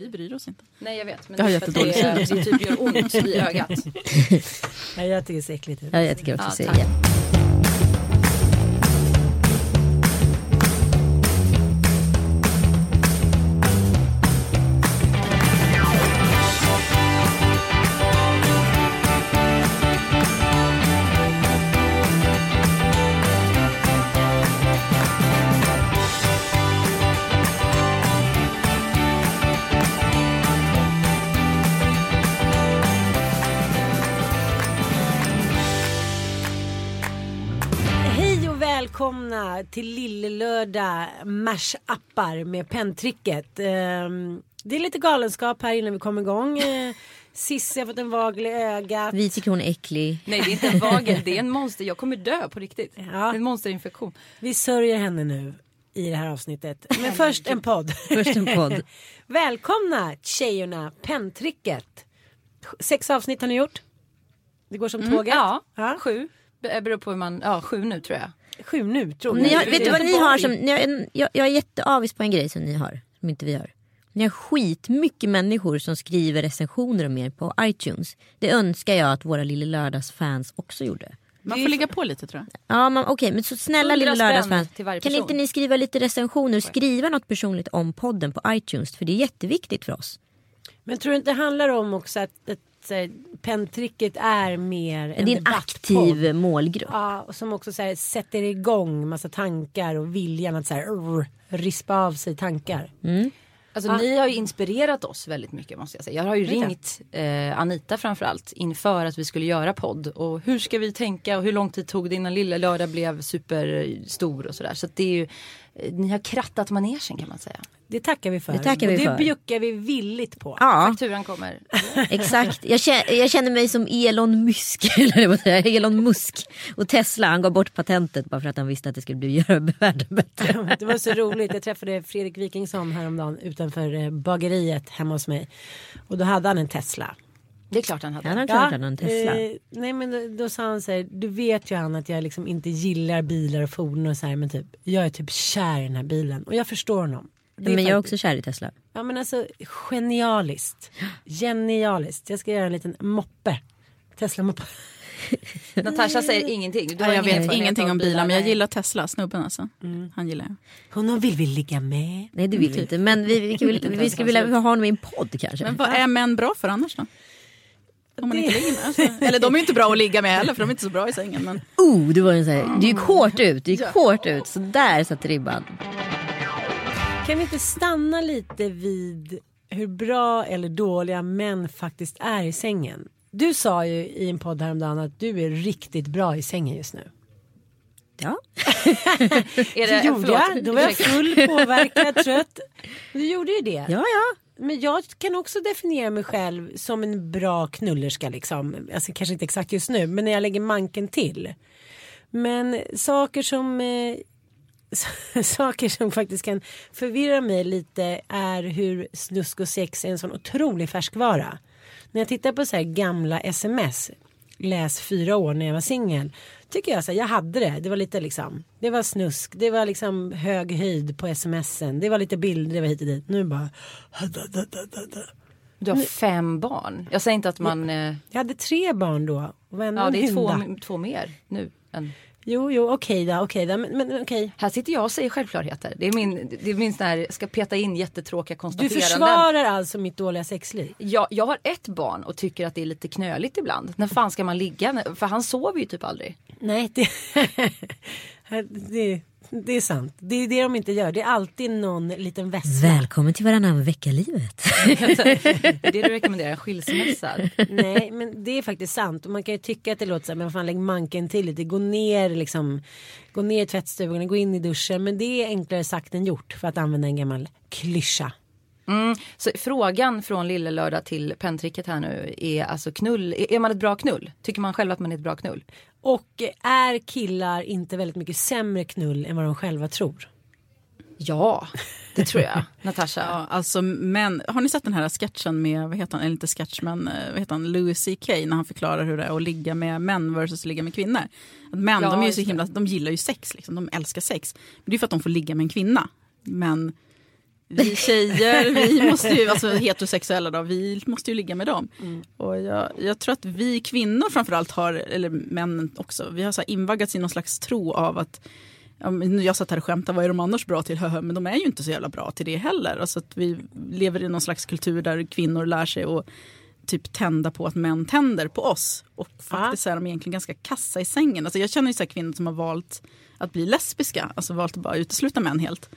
Vi bryr oss inte. Nej jag vet men Jag har det är för att jättedålig det, syn. det typ gör ont i ögat. Ja, jag tycker det ser äckligt ut. Ja, jag tycker också Ja, tack. Välkomna till Lillelördag mash-appar med penntricket. Ehm, Det är lite galenskap här innan vi kommer igång. Eh, Cissi har fått en vagel i ögat. Vi tycker hon är äcklig. Nej det är inte en vagel, det är en monster. Jag kommer dö på riktigt. Ja. Det är en monsterinfektion. Vi sörjer henne nu i det här avsnittet. Men först en podd. Först en podd. Välkomna tjejerna, penntricket. Sex avsnitt har ni gjort. Det går som tåget. Ja, Ja. sju. Det beror på hur man, ja sju nu tror jag. Sju nu tror Ni har, jag. vet du vad ni har som, ni har en, jag, jag är jätteavis på en grej som ni har, som inte vi har. Ni har skitmycket människor som skriver recensioner om er på iTunes. Det önskar jag att våra Lille Lördags-fans också gjorde. Man får ligga på lite tror jag. Ja, men okej, men så snälla 100 Lille spänn Lördags-fans. Kan inte ni skriva lite recensioner? Skriva något personligt om podden på iTunes. För det är jätteviktigt för oss. Men tror du inte det handlar om också att, att eh, penntricket är mer en det är en aktiv målgrupp. Ja, och som också så här, sätter igång massa tankar och viljan att så här, urr, rispa av sig tankar. Alltså ni har ju inspirerat oss väldigt mycket måste jag säga. Jag har ju ringt eh, Anita framförallt inför att vi skulle göra podd. Och hur ska vi tänka och hur lång tid tog det innan Lilla Lördag blev superstor och sådär. Så att det är ju, eh, ni har krattat manegen kan man säga. Det tackar vi för. Det tackar vi och det för. bjuckar vi villigt på. Ja, Fakturan kommer. exakt. Jag känner, jag känner mig som Elon Musk. Eller vad säger jag? Elon Musk. Och Tesla, han gav bort patentet bara för att han visste att det skulle bli världen bättre. Det var så roligt. Jag träffade Fredrik Wikingsson häromdagen utanför eh, bageriet hemma hos mig. Och då hade han en Tesla. Det är klart han hade. Han har klart han har en Tesla. Eh, nej men då, då sa han så här, du vet ju han att jag liksom inte gillar bilar och fordon och så här men typ jag är typ kär i den här bilen och jag förstår honom. Det är Men jag är faktiskt- också kär i Tesla. Ja men alltså genialiskt. Genialiskt. Jag ska göra en liten moppe. Tesla-moppe. Natasha säger ingenting. Du har Ja, jag ingen vet ingenting om bilar men jag gillar Tesla, snubben alltså. Han gillar jag. Honom vill vi ligga med. Nej det vill vi inte. Men vi, vi, vi, vi, vi skulle vilja ha honom i en podd kanske. Men vad är män bra för annars då? Om man inte ligger med. Alltså. Eller de är ju inte bra att ligga med heller för de är inte så bra i sängen. Men... Oh, det var en så här, du gick hårt ut. Du gick hårt ut. Så där satt ribban. Kan vi inte stanna lite vid hur bra eller dåliga män faktiskt är i sängen? Du sa ju i en podd häromdagen att du är riktigt bra i sängen just nu. Ja. Är Det det, gjorde förlåt, jag. Då var jag full, påverkad, trött. Du gjorde ju det. Ja, ja. Men jag kan också definiera mig själv som en bra knullerska liksom. Alltså kanske inte exakt just nu, men när jag lägger manken till. Men saker som eh, saker som faktiskt kan förvirra mig lite är hur snusk och sex är en sån otrolig färskvara. När jag tittar på så här gamla sms, läs fyra år när jag var singel. Tycker jag så här, jag hade det. Det var lite liksom, det var snusk, det var liksom hög höjd på smsen. Det var lite bilder, det var hit och dit. Nu bara. Du har fem barn. Jag säger inte att man... eh, Jag hade tre barn då. Och Ja det är två, två mer nu. Än, Jo, jo, okej då, okej då, men, men okej. Här sitter jag och säger självklarheter. Det är min, det är min sån här, ska peta in jättetråkiga Du konstateranden. försvarar alltså mitt dåliga sexliv? Jag, jag har ett barn och tycker att det är lite knöligt ibland. När fan ska man ligga? För han sover ju typ aldrig. Nej, det, det, det är sant. Det är det de inte gör. Det är alltid någon liten väska. Välkommen till varannan vecka-livet. Det du rekommenderar, en skilsmässa. Nej, men det är faktiskt sant. Och man kan ju tycka att det låter så här, men fan lägg manken till lite. Gå ner liksom. Gå ner i tvättstugan, gå in i duschen. Men det är enklare sagt än gjort för att använda en gammal klyscha. Mm. Så frågan från Lille Lördag till penntricket här nu är alltså knull. Är man ett bra knull? Tycker man själv att man är ett bra knull? Och är killar inte väldigt mycket sämre knull än vad de själva tror? Ja, det tror jag. Natasha. Ja, alltså, men, har ni sett den här sketchen med, vad heter han, eller inte sketch men eh, vad heter han, Louis CK när han förklarar hur det är att ligga med män versus ligga med kvinnor. Att män, Ja, de, är ju så det. himla, de gillar ju sex, liksom, de älskar sex. Men det är för att de får ligga med en kvinna. Men vi tjejer, vi måste ju, alltså heterosexuella då, vi måste ju ligga med dem. Och jag, jag tror att vi kvinnor framförallt har, eller männen också, vi har så invaggats i någon slags tro av att jag satt här och skämtade, vad är de annars bra till? Höhö, Men de är ju inte så jävla bra till det heller. Alltså att vi lever i någon slags kultur där kvinnor lär sig att typ tända på att män tänder på oss. Och faktiskt är de egentligen ganska kassa i sängen. Alltså jag känner ju så kvinnor som har valt att bli lesbiska, alltså valt att bara utesluta män helt.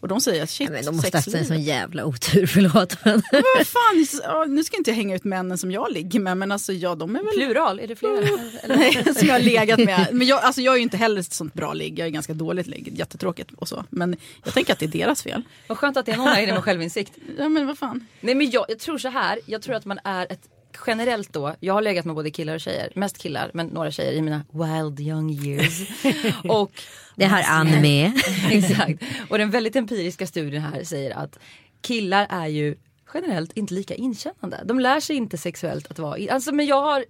Och de säger att shit, Ja, men de måste ha haft en sån jävla otur, förlåt. Men. Men vad fan, nu ska inte jag hänga ut männen som jag ligger med, men alltså ja, de är väl... Plural, är det flera? Eller? Nej, som jag har legat med. Men jag, alltså jag är ju inte heller ett sånt bra ligg, jag är ganska dåligt ligg, jättetråkigt och så. Men jag tänker att det är deras fel. Vad skönt att det är någon här inne med självinsikt. Ja men vad fan. Nej men jag, jag tror så här, jag tror att man är ett generellt då, jag har legat med både killar och tjejer, mest killar men några tjejer i mina wild young years. och Det har Ann med. Exakt. Och den väldigt empiriska studien här säger att killar är ju generellt inte lika inkännande. De lär sig inte sexuellt att vara, alltså men jag har,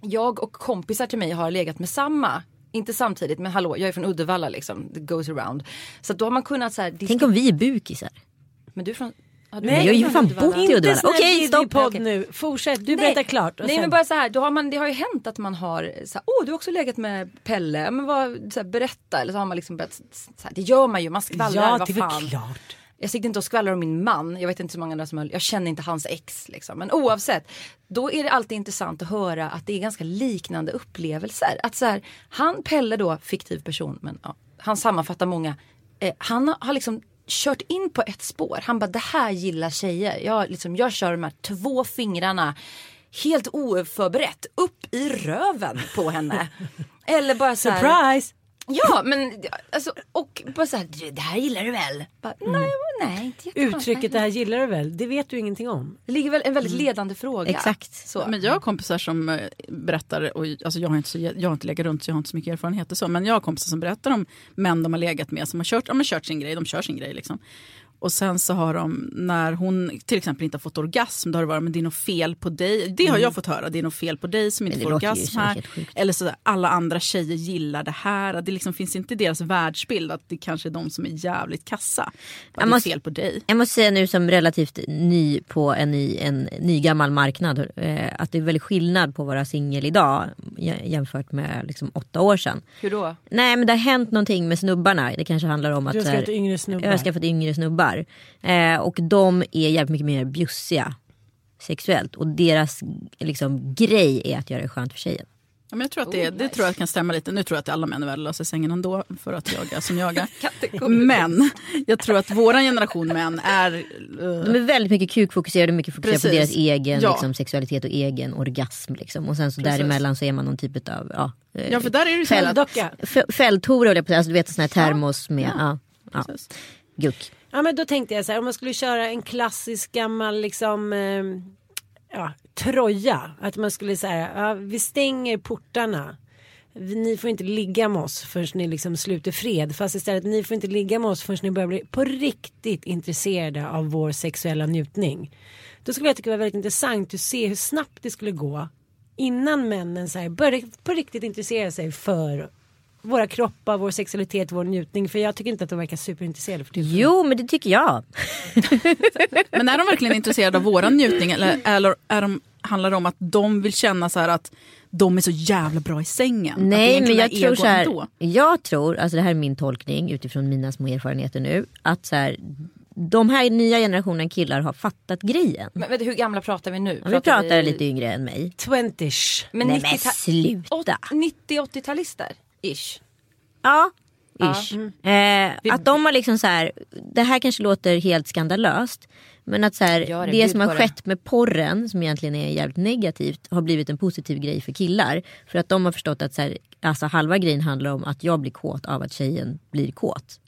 jag och kompisar till mig har legat med samma inte samtidigt men hallå jag är från Uddevalla liksom, it goes around. Så då har man kunnat så här, Tänk om vi är bukisar. Men du är från, Nej, jag har ju fan bott i Uddevalla. Okej, stopp. podd nu. Fortsätt, du berättar klart. Nej sen- men bara så här, då har man, det har ju hänt att man har så här, åh du har också legat med Pelle, men vad, så här, berätta eller så har man liksom börjat, så här, det gör man ju, man skvallrar, Ja, vad det väl fan. klart. Jag sitter inte och skvallrar om min man, jag vet inte så många andra som jag känner inte hans ex liksom. Men oavsett, då är det alltid intressant att höra att det är ganska liknande upplevelser. Att så här, han Pelle då, fiktiv person, men ja, han sammanfattar många, eh, han har, har liksom kört in på ett spår. Han bara, det här gillar tjejer. Jag, liksom, jag kör de här två fingrarna helt oförberett upp i röven på henne. Eller bara så här, Surprise! Ja, men alltså, och bara så här, "Du, det här gillar du väl? Bara, nej, nej, inte jättebra. Mm. Uttrycket det här gillar du väl? Det vet du ingenting om. Det ligger väl en väldigt ledande fråga. Exakt. Så. Men jag har kompisar som eh, berättar, och alltså jag, har inte så, jag har inte legat runt så jag har inte så mycket erfarenhet och så, men jag har kompisar som berättar om män de har legat med som har kört, ja, men kört sin grej, de kör sin grej liksom. Och sen så har de, när hon till exempel inte har fått orgasm, då har det varit men det är något fel på dig. Det har jag fått höra, det är något fel på dig som inte Mm. Det får orgasm här. Eller så alla andra tjejer gillar det här. Det liksom finns inte i deras världsbild att det kanske är de som är jävligt kassa. Bara, Jag det är måste- fel på dig. Jag måste säga nu som relativt ny på en ny, en ny gammal marknad eh, att det är väldigt skillnad på att vara singel idag jä- jämfört med liksom åtta år sedan. Hur då? Nej men det har hänt någonting med snubbarna. Det kanske handlar om att Du har skaffat yngre snubbar. Jag har skaffat yngre snubbar. Eh, och de är jävligt mycket mer bjussiga sexuellt. Och deras liksom, grej är att göra det skönt för tjejen. Ja, men jag tror att det, det tror jag kan stämma lite. Nu tror jag att alla män är värdelösa i sängen ändå för att jag är som jag är. Men jag tror att våran generation män är... eh, De är väldigt mycket kukfokuserade och mycket fokuserade på Precis. deras egen Ja. liksom, sexualitet och egen orgasm. Liksom. Och sen så Precis. däremellan så är man någon typ av ja, eh, ja, för där är det ju så här att- Fälldocka. f- fälthora, höll jag på att säga. alltså, du vet en sån här termos med ja. Ja, guck. Ja men då tänkte jag så här om man skulle köra en klassisk gammal liksom eh, ja, troja. Att man skulle säga ja, vi stänger portarna. Ni får inte ligga med oss förrän ni liksom sluter fred. Fast istället ni får inte ligga med oss förrän ni börjar bli på riktigt intresserade av vår sexuella njutning. Då skulle jag tycka det var väldigt intressant att se hur snabbt det skulle gå innan männen så här började på riktigt intressera sig för våra kroppar, vår sexualitet, vår njutning. För jag tycker inte att de verkar superintresserade för tillfället. Jo men det tycker jag. Men är de verkligen intresserade av våran njutning eller, eller är de, handlar det om att de vill känna så här att de är så jävla bra i sängen. Nej men jag tror så här, ändå. jag tror, alltså det här är min tolkning utifrån mina små erfarenheter nu, att så här, de här nya generationen killar har fattat grejen. Men, du, hur gamla pratar vi nu? Ja, vi pratar lite yngre än mig. 20ish. Men Nej, men 90-ta- sluta. 90-80-talister? Ish. Ja, ish. Eh, att de har liksom så här, det här kanske låter helt skandalöst. Men att så här, det, det, som har det. skett med porren, som egentligen är jävligt negativt, har blivit en positiv grej för killar. För att de har förstått att så här, alltså halva grejen handlar om att jag blir kåt av att tjejen blir kåt.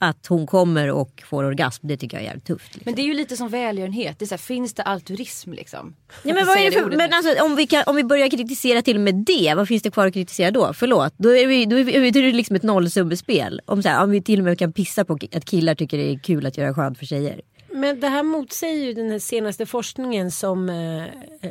Att hon kommer och får orgasm, det tycker jag är jävligt tufft. Liksom. Men det är ju lite som välgörenhet. Det är så här, finns det altruism liksom? Ja, men vad är det för, men alltså, om, vi kan, om vi börjar kritisera till och med det, vad finns det kvar att kritisera då? Förlåt, då är, vi, då är, vi, då är det liksom ett nollsummespel. Om, så här, om vi till och med kan pissa på att killar tycker det är kul att göra skönt för tjejer. Men det här motsäger ju den senaste forskningen som eh,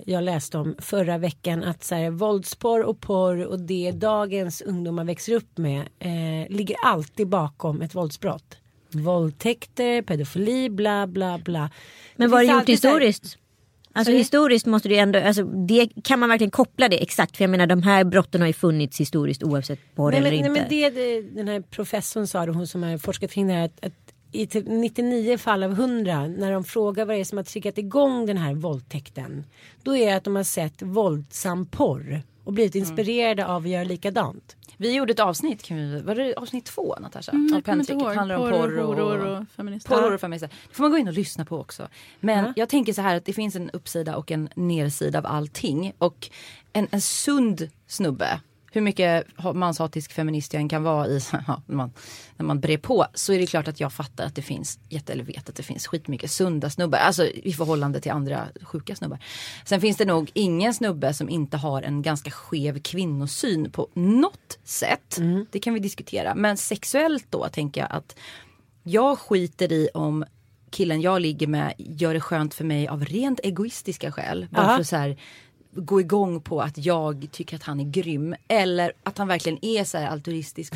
jag läste om förra veckan. Att så här, våldsporr och porr och det dagens ungdomar växer upp med eh, ligger alltid bakom ett våldsbrott. Våldtäkter, pedofili, bla bla bla. Men vad har det gjort historiskt? Alltså historiskt måste det ändå, alltså, det, kan man verkligen koppla det exakt? För jag menar de här brotten har ju funnits historiskt oavsett porr Nej, eller men, inte. nej, men det, den här professorn sa, det, hon som har forskat kring det här, att, att i typ 99 fall av 100 när de frågar vad det är som har triggat igång den här våldtäkten. Då är det att de har sett våldsam porr och blivit Mm. inspirerade av att göra likadant. Vi gjorde ett avsnitt, kan vi, var det avsnitt två Natasha? Mm, av ihåg. handlar om Porr, och, horor och feminister. Porr och feminister. Det får man gå in och lyssna på också. Men jag tänker så här att det finns en uppsida och en nedsida av allting. Och en, en sund snubbe, hur mycket ha- manshatisk feminist jag än kan vara i, ja, när, man, när man brer på, så är det klart att jag fattar att det finns, eller vet att det finns skitmycket sunda snubbar. Alltså i förhållande till andra sjuka snubbar. Sen finns det nog ingen snubbe som inte har en ganska skev kvinnosyn på något sätt. Det kan vi diskutera. Men sexuellt då tänker jag att jag skiter i om killen jag ligger med gör det skönt för mig av rent egoistiska skäl. Bara Aha. för så här, gå igång på att jag tycker att han är grym. Eller att han verkligen är så här altruistisk.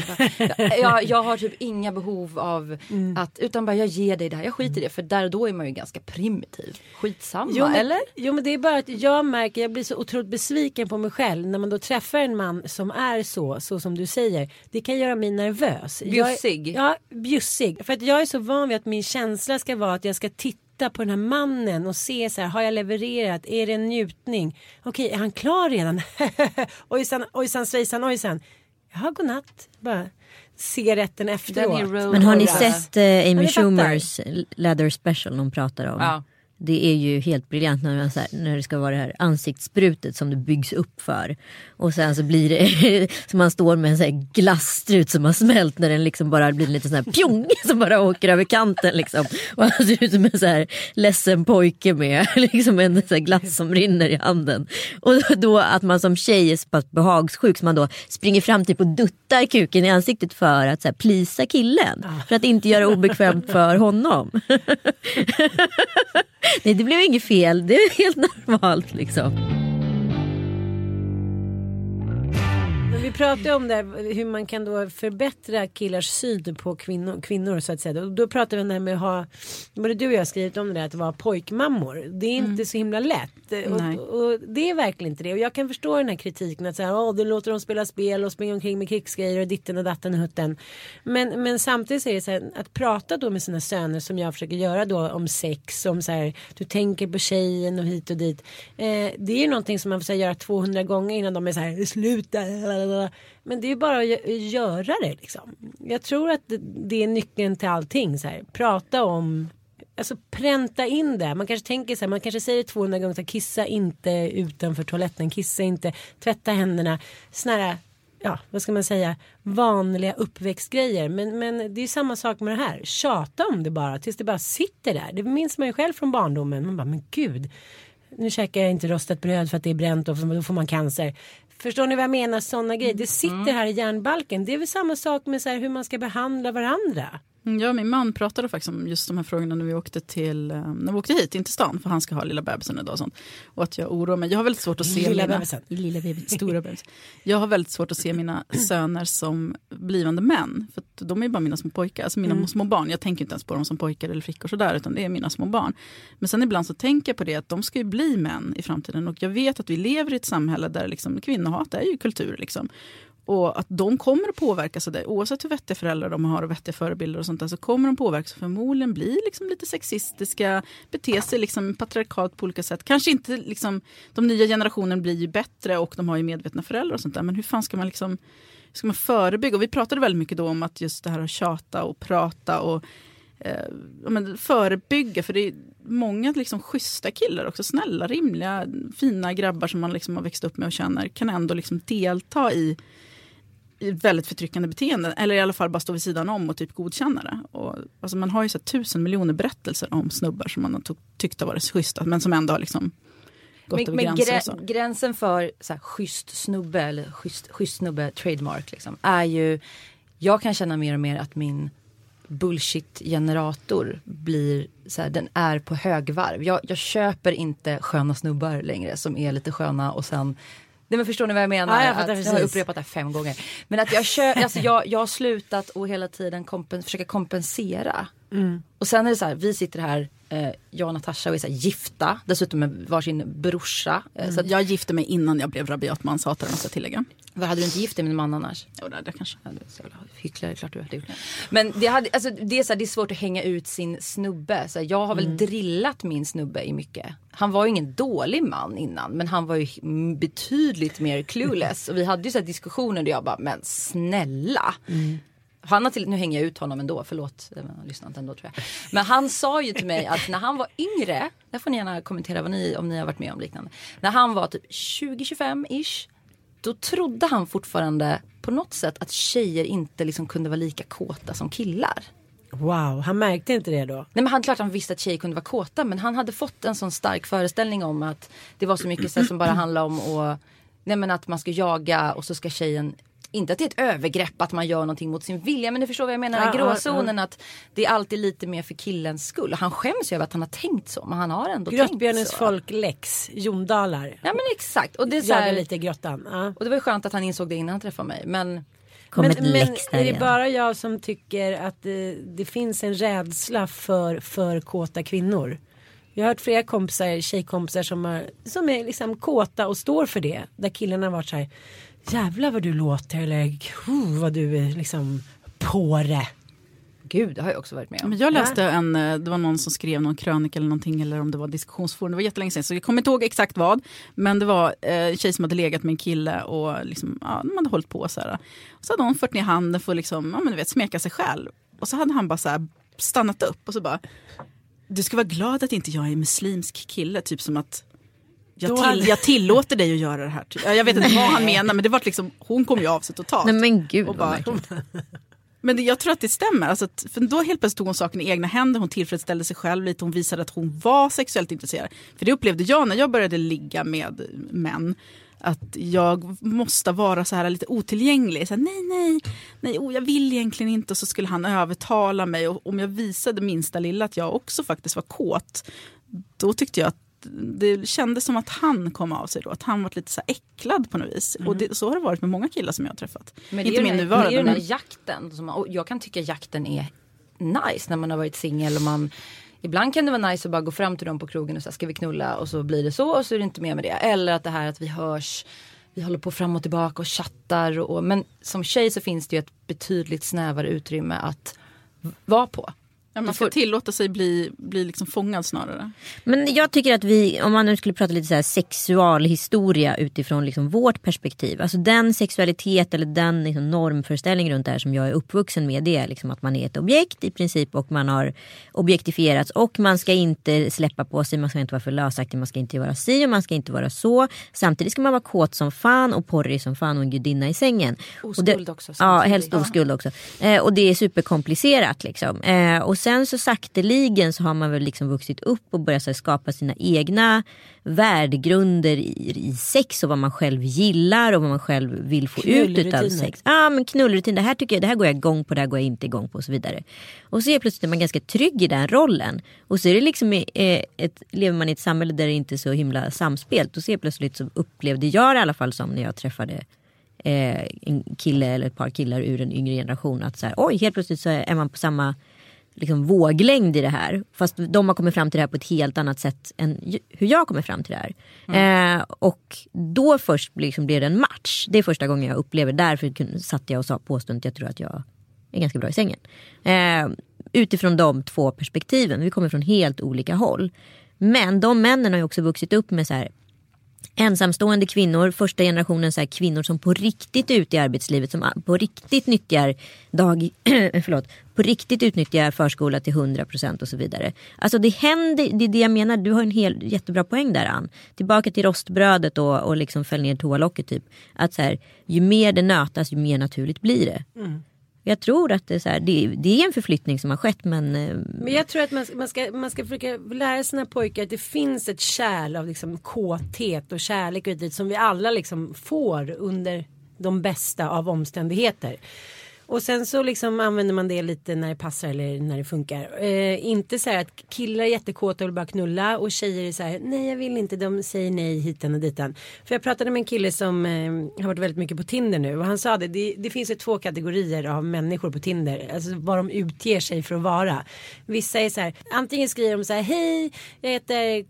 Jag, jag, jag har typ inga behov av att, utan bara jag ger dig det här. Jag skiter i det. För där och då är man ju ganska primitiv. Skitsamma, Jo men, eller? jo men det är bara att jag märker, jag blir så otroligt besviken på mig själv när man då träffar en man som är så, så som du säger. Det kan göra mig nervös. Jag Bjussig. Ja, bjussig. För att jag är så van vid att min känsla ska vara att jag ska titta på den här mannen och se så här, har jag levererat, är det en njutning? Okej, är han klar redan? ojsan, ojsan, svejsan, ojsan. Ja, godnatt. Bara efteråt. Den är road Men har ni sett eh, Amy. Schumers Leather Special de pratar om? Ja. Det är ju helt briljant när, man, så här, när det ska vara det här ansiktssprutet som det byggs upp för. Och sen så blir det som man står med en så här glasstrut som har smält när den liksom bara blir lite sån här pjong som bara åker över kanten liksom. Och han ser ut som en så här ledsen pojke med liksom en så här glass som rinner i handen. Och då att man som tjej är så pass behagssjuk så man då springer fram typ och duttar kuken i ansiktet för att så här, plisa killen. För att inte göra obekvämt för honom. Nej det blev inget fel, det är helt normalt liksom. Men vi pratade om det här, hur man kan då förbättra killars syn på kvinnor, kvinnor så att säga. Och då pratade vi om det här med att ha, både du och jag har skrivit om det där, att vara pojkmammor. Det är inte så himla lätt. Och, och det är verkligen inte det. Och jag kan förstå den här kritiken att säga, Åh, du låter dem spela spel och springa omkring med krigsgrejer och ditten och datten och hutten. Men, men samtidigt så är det så här, att prata då med sina söner som jag försöker göra då om sex, om så här, du tänker på tjejen och hit och dit. Eh, det är ju någonting som man får här, göra 200 gånger innan de är så här, sluta. Men det är ju bara att göra det liksom. Jag tror att det- det är nyckeln till allting. Så här. Prata om Alltså pränta in det. Man kanske tänker så här, man kanske säger 200 gånger så här, kissa inte utanför toaletten, kissa inte, tvätta händerna. Såna här, ja vad ska man säga, vanliga uppväxtgrejer. Men, men det är samma sak med det här. Tjata om det bara tills det bara sitter där. Det minns man ju själv från barndomen. Man bara, men gud. Nu käkar jag inte rostat bröd för att det är bränt och då får man cancer. Förstår ni vad jag menar? Sådana grejer. Det sitter här i hjärnbalken. Det är väl samma sak med så hur man ska behandla varandra. Mm, Ja, min man pratade faktiskt om just de här frågorna när vi åkte, till, eh, när vi åkte hit, in till stan, för han ska ha lilla bebisen idag och sånt. Och att jag oroar mig. Jag har väldigt svårt att se Lilla mina... bebisen. Lilla bebisen. Stora bebisen. Jag har väldigt svårt att se mina söner som blivande män. För de är bara mina små pojkar, alltså mina små barn. Jag tänker inte ens på dem som pojkar eller flickor sådär, utan det är mina små barn. Men sen ibland så tänker jag på det att de ska ju bli män i framtiden. Och jag vet att vi lever i ett samhälle där liksom kvinnohat är ju kultur. Liksom. Och att de kommer att påverkas av det. Oavsett hur vettiga föräldrar de har och vettiga förebilder och sånt där så kommer de påverkas och förmodligen bli liksom lite sexistiska, bete sig liksom patriarkalt på olika sätt. Kanske inte liksom, de nya generationen blir ju bättre och de har ju medvetna föräldrar och sånt där. Men hur fan ska man liksom ska man förebygga? Och vi pratade väldigt mycket då om att just det här att tjata och prata och eh, men förebygga. För det är många liksom schyssta killar också, snälla, rimliga, fina grabbar som man liksom har växt upp med och känner kan ändå liksom delta i väldigt förtryckande beteenden. Eller i alla fall bara stå vid sidan om och typ godkänna det. Och, alltså man har ju så tusen miljoner berättelser om snubbar som man har tyckt har varit schyssta men som ändå har liksom gått Men, över men gränser. grä, gränsen för så här, schysst snubbe eller schysst, schysst snubbe trademark liksom, är ju Jag kan känna mer och mer att min bullshit-generator blir så här, den är på högvarv. Jag, jag köper inte sköna snubbar längre som är lite sköna och sen Nej men förstår ni vad jag menar? Ja, jag fattar att, jag har upprepat det här fem gånger. Men att jag, kö, alltså jag, jag har slutat och hela tiden kompen, försöka kompensera. Mm. Och sen är det så här, vi sitter här, eh, jag och Natasha och är så här, gifta, dessutom med varsin brorsa. Eh, så att, Jag gifte mig innan jag blev rabiat manshatare måste jag tillägga. vad hade du inte gift dig med en man annars? Jo, det, det kanske. Ja, du är så jävla Hycklare, klart du hade gjort. Men det, hade, alltså, det, är så här, det är svårt att hänga ut sin snubbe. Så jag har väl drillat min snubbe i mycket. Han var ju ingen dålig man innan men han var ju mm, betydligt mer clueless. Och vi hade ju så diskussioner där jag bara, men snälla. Han har till, nu hänger jag ut honom ändå, förlåt, eh, inte ändå tror jag. Men han sa ju till mig att när han var yngre, där får ni gärna kommentera vad ni, om ni har varit med om liknande. När han var typ 20-25 ish, då trodde han fortfarande på något sätt att tjejer inte liksom kunde vara lika kåta som killar. Wow, han märkte inte det då? Nej men han klart han visste att tjejer kunde vara kåta men han hade fått en sån stark föreställning om att det var så mycket så som bara handlar om att, nej men att man ska jaga och så ska tjejen inte att det är ett övergrepp att man gör någonting mot sin vilja men ni förstår vad jag menar, den här Ja, ja, gråzonen att det är alltid lite mer för killens skull. Han skäms ju över att han har tänkt så men han har ändå tänkt så. folklex, Jondalar. Ja men exakt. Och det, är så här, lite i grottan. Ja. och det var ju skönt att han insåg det innan han träffade mig. Men Kom men men är det bara jag som tycker att det, det finns en rädsla för för kåta kvinnor? Jag har hört flera kompisar, tjejkompisar som, har, som är liksom kåta och står för det. Där killarna har varit så här, jävlar vad du låter eller "Huh, vad du är liksom på det. gud det har jag också varit med om. Men jag läste en, eh, det var någon som skrev någon krönika eller någonting eller om det var diskussionsforum, det var jättelänge sedan så jag kommer inte ihåg exakt vad. Men det var eh, en tjej som hade legat med en kille och liksom, ja, de hade hållit på så här. Och så hade hon fört ner handen för att liksom, ja, men du vet, smeka sig själv. Och så hade han bara så här stannat upp och så bara, du ska vara glad att inte jag är muslimsk kille, typ som att jag, till, jag tillåter dig att göra det här. Typ. Ja, Jag vet inte vad han menar men det var liksom, hon kom ju av sig totalt. Nej men gud Och bara-. Men det, jag tror att det stämmer. Alltså för då helt plötsligt tog hon saken i egna händer. Hon tillfredsställde sig själv lite. Hon visade att hon var sexuellt intresserad. För det upplevde jag när jag började ligga med män. Att jag måste vara så här lite otillgänglig. Så här, nej, nej, nej oh, jag vill egentligen inte. Och så skulle han övertala mig. Och om jag visade minsta lilla att jag också faktiskt var kåt. Då tyckte jag att det kändes som att han kom av sig då. Att han var lite så äcklad på något vis. Och det, så har det varit med många killar som jag har träffat. Men det inte är min nuvarande. Det är den men- här jakten. Som och jag kan tycka jakten är nice när man har varit singel. och man Ibland kan det vara nice att bara gå fram till dem på krogen och säga ska vi knulla och så blir det så och så är det inte mer med det. Eller att det här att vi hörs, vi håller på fram och tillbaka och chattar. Och, men som tjej så finns det ju ett betydligt snävare utrymme att vara på. Ja, man ska tillåta sig bli, bli liksom fångad snarare. Men jag tycker att vi, om man nu skulle prata lite så här sexualhistoria utifrån liksom vårt perspektiv. Alltså den sexualitet eller den liksom normföreställning runt det här som jag är uppvuxen med. Det är liksom att man är ett objekt i princip och man har objektifierats. Och man ska inte släppa på sig, man ska inte vara för lösaktig, man ska inte vara si och man ska inte vara så. Samtidigt ska man vara kåt som fan och porrig som fan och en gudinna i sängen. och Oskuld också, Ja, helst oskuld också. Eh, och det är superkomplicerat liksom. Eh, och sen så sakteligen så har man väl liksom vuxit upp och börjat här, skapa sina egna värdegrunder i, i sex och vad man själv gillar och vad man själv vill få ut utav Knullrutiner. sex. Ja men knullrutin, det här tycker jag, det här går jag igång på, det här går jag inte igång på och så vidare. Och så är plötsligt man ganska trygg i den rollen. Och så är det liksom eh, ett, lever man i ett samhälle där det inte är så himla samspelt. Och så är plötsligt så upplevde jag det i alla fall som när jag träffade eh, en kille eller ett par killar ur en yngre generation. Att så här, oj helt plötsligt så är man på samma liksom, våglängd i det här. Fast de har kommit fram till det här på ett helt annat sätt än hur jag kommer fram till det här. Eh, och då först liksom blev det en match. Det är första gången jag upplever. Därför satt jag och sa påståendet jag tror att jag är ganska bra i sängen. Eh, utifrån de två perspektiven. Vi kommer från helt olika håll. Men de männen har ju också vuxit upp med så här ensamstående kvinnor, första generationen så här kvinnor som på riktigt är ute i arbetslivet, som på riktigt nyttjar dag, förlåt, på riktigt utnyttjar förskola till 100% och så vidare. Alltså det händer, det är det jag menar, du har en hel, jättebra poäng där Ann. Tillbaka till rostbrödet och, och liksom fäll ner toalocket typ. Att så här, ju mer det nötas ju mer naturligt blir det. Mm. Jag tror att det är, så här, det, det är en förflyttning som har skett men eh, Men jag tror att man, man, ska, man ska försöka lära sina pojkar att det finns ett kärl av liksom kåthet och kärlek och det, som vi alla liksom får under de bästa av omständigheter. Och sen så liksom använder man det lite när det passar eller när det funkar. Eh, inte så här att killar är jättekåta och vill bara knulla och tjejer är så här nej jag vill inte, de säger nej hitan och ditan. För jag pratade med en kille som eh, har varit väldigt mycket på Tinder nu och han sa det, det, det finns ju två kategorier av människor på Tinder, alltså vad de utger sig för att vara. Vissa är så här, antingen skriver de så här hej jag heter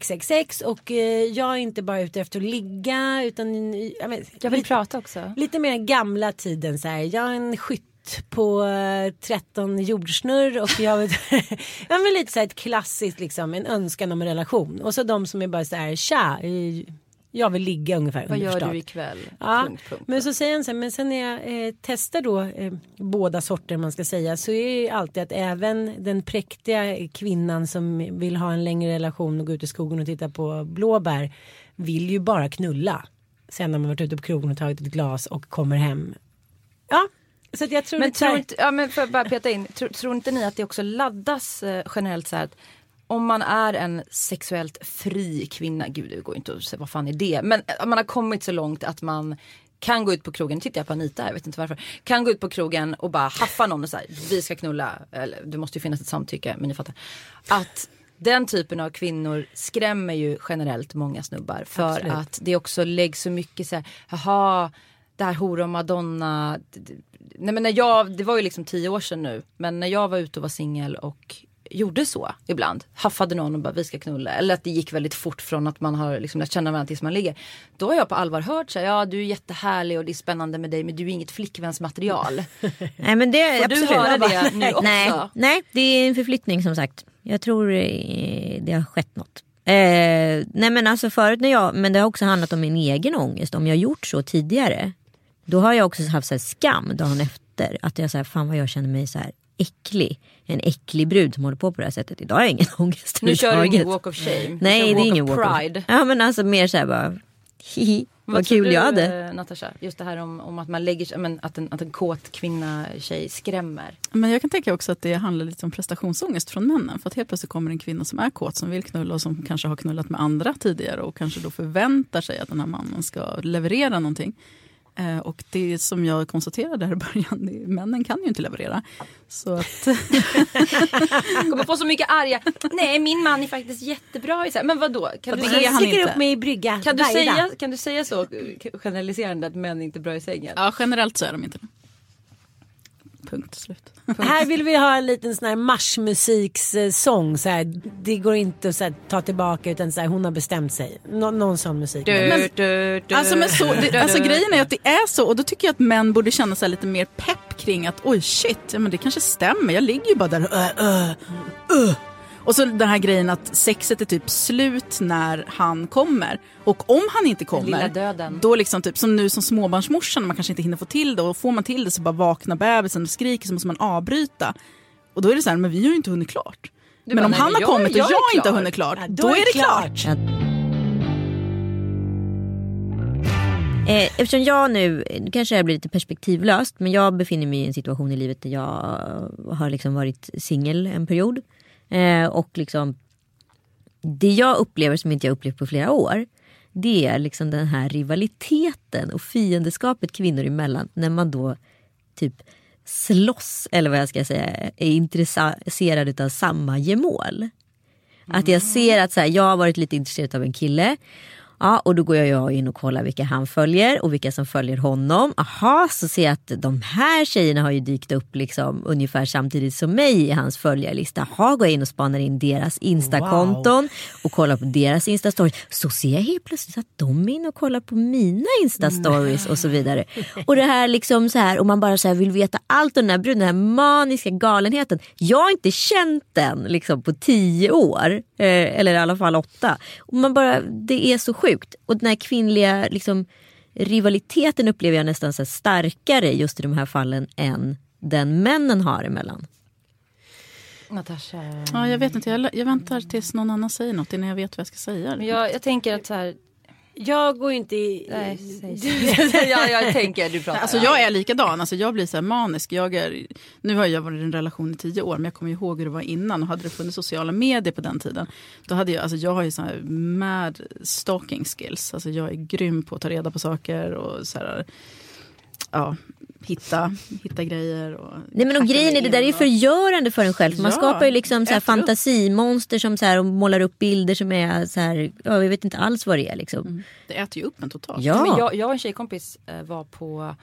XXX och eh, jag är inte bara ute efter att ligga utan jag, vet, Jag vill lite- prata också. Lite mer gamla tiden så här. Jag är en skytt på eh, 13 jordsnurr och jag vet, men lite så här ett klassiskt liksom en önskan om en relation. Och så de som är bara så här tja, eh, jag vill ligga ungefär. Vad gör du ikväll? Ja, Punkt, punkt. men så säger han så här, men sen när jag eh, testar då eh, båda sorter man ska säga så är det alltid att även den präktiga kvinnan som vill ha en längre relation och gå ut i skogen och titta på blåbär vill ju bara knulla. Sen när man varit ute på krogen och tagit ett glas och kommer hem. Ja, så jag tror Men tror inte, ja, men för att bara peta in, tror, tror inte ni att det också laddas eh, generellt så här att om man är en sexuellt fri kvinna, gud det går inte att säga vad fan är det, men eh, man har kommit så långt att man kan gå ut på krogen, tittar jag på Anita, jag vet inte varför. Kan gå ut på krogen och bara haffa någon och säga vi ska knulla, eller det måste ju finnas ett samtycke, men ni fattar. Att den typen av kvinnor skrämmer ju generellt många snubbar för Absolut. att det också läggs så mycket så här, jaha, det här hora och madonna. Nej men när jag, det var ju liksom tio år sedan nu, men när jag var ute och var singel och gjorde så ibland. Haffade någon och bara vi ska knulla. Eller att det gick väldigt fort från att man har liksom lärt känna varandra tills man ligger. Då har jag på allvar hört så här, ja du är jättehärlig och det är spännande med dig men du är inget flickvänsmaterial. Nej, men det, Får du höra det nu också? Nej, nej, det är en förflyttning som sagt. Jag tror eh, det har skett något. Eh, nej men alltså förut när jag, men det har också handlat om min egen ångest. Om jag gjort så tidigare. Då har jag också haft så här skam dagen efter. Att jag säger fan vad jag känner mig så här äcklig. En äcklig brud som håller på på det här sättet. Idag har jag ingen ångest Nu kör du ingen walk of shame. Nej det är ingen walk of pride. Ja men alltså mer så här bara hihi. Vad, kul du, jag hade. eh, Natasha? Just det här om, om att man lägger men att en, att en kåt kvinna, tjej skrämmer. Men jag kan tänka också att det handlar lite om prestationsångest från männen. För att helt plötsligt kommer en kvinna som är kåt, som vill knulla och som kanske har knullat med andra tidigare och kanske då förväntar sig att den här mannen ska leverera någonting. Eh, och det som jag konstaterade här i början, det, männen kan ju inte leverera. Så att, kommer få så mycket arga, nej min man är faktiskt jättebra i så här. Men vadå? Kan du, är han sticker inte. upp mig i brygga kan, du säga, kan du säga så generaliserande att män inte är bra i sängen? ja, generellt så är de inte det. Punkt slut. Här vill vi ha en liten sån här marschmusikssång. Så här, det går inte att så här, ta tillbaka utan så här, hon har bestämt sig. Nå, någon sån musik. Du, du, du, Alltså, men så, det, alltså grejen är att det är så och då tycker jag att män borde känna sig lite mer pepp kring att oj shit, ja, men det kanske stämmer, jag ligger ju bara där och ö, ö, ö. Och så den här grejen att sexet är typ slut när han kommer. Och om han inte lilla kommer, döden. då liksom typ som nu som småbarnsmorsan, man kanske inte hinner få till det och får man till det så bara vaknar bebisen och skriker så måste man avbryta. Och då är det så här, men vi har ju inte hunnit klart. men bara, om nej, han har jag- kommit och jag jag, inte har klar. hunnit klart, Ja, då, är det klart. Ja. Eh, eftersom jag nu, nu kanske det blir lite perspektivlöst, men jag befinner mig i en situation i livet där jag har liksom varit singel en period. Eh, och liksom det jag upplever som inte jag upplevt på flera år. Det är liksom den här rivaliteten och fiendeskapet kvinnor emellan när man då typ slåss eller vad jag ska säga är intresserad av samma gemål. Att jag ser att så här, jag har varit lite intresserad av en kille Ja, och då går jag in och kollar vilka han följer och vilka som följer honom. Aha, så ser jag att de här tjejerna har ju dykt upp liksom ungefär samtidigt som mig i hans följarlista. Aha, går jag in och spanar in deras instakonton wow. och kollar på deras instastories. Så ser jag helt plötsligt att de är inne och kollar på mina instastories och så vidare. Och det här liksom så här, och man bara så vill veta allt om den här bruden, den här maniska galenheten. Jag har inte känt den liksom på tio år, eh, eller i alla fall åtta. Och man bara, det är så sjukt sjukt. Och den här kvinnliga liksom, rivaliteten upplever jag nästan så starkare just i de här fallen än den männen har emellan. Natasha? Ja, jag vet inte, jag, jag väntar tills någon annan säger något innan jag vet vad jag ska säga. Men jag, jag tänker att så här, jag går inte i... Nej, ja, jag tänker du pratar. Alltså jag är likadan, alltså jag blir så manisk. Jag är, nu har jag varit i en relation i tio år men jag kommer ihåg hur det var innan och hade det funnits sociala medier på den tiden. Då hade jag, alltså jag har ju så här mad stalking skills. Alltså jag är grym på att ta reda på saker och så här, ja, hitta, hitta grejer. Och Nej men och grejen är det där är förgörande för en själv. Man ja, skapar ju liksom så här fantasimonster som så här, och målar upp bilder som är så här, ja, jag vet inte alls vad det är liksom. Mm. Det äter ju upp en totalt. Ja. Men jag, jag och en tjejkompis eh, var på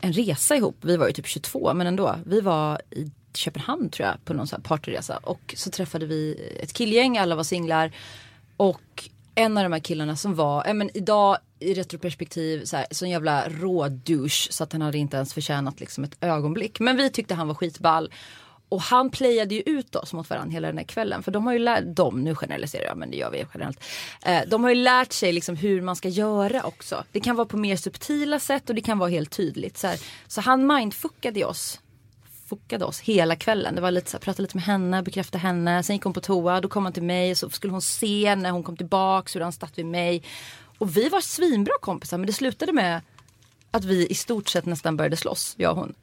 en resa ihop. Vi var ju typ 22 men ändå. Vi var i Köpenhamn tror jag på någon så här partyresa och så träffade vi ett killgäng, alla var singlar. Och en av de här killarna som var, äh, men idag i retroperspektiv, så här, sån jävla rådouche så att han hade inte ens förtjänat liksom ett ögonblick. Men vi tyckte han var skitball. Och han playade ju ut oss mot varandra hela den här kvällen. För de har ju lärt, de, nu generaliserar jag men det gör vi generellt. Eh, de har ju lärt sig liksom hur man ska göra också. Det kan vara på mer subtila sätt och det kan vara helt tydligt. Så, här. så han mindfuckade oss fuckade oss hela kvällen. Det var lite så här, pratade lite med henne, bekräftade henne. Sen gick hon på toa, då kom han till mig. Så skulle hon se när hon kom tillbaks hur han satt vid mig. Och vi var svinbra kompisar men det slutade med att vi i stort sett nästan började slåss, jag och hon.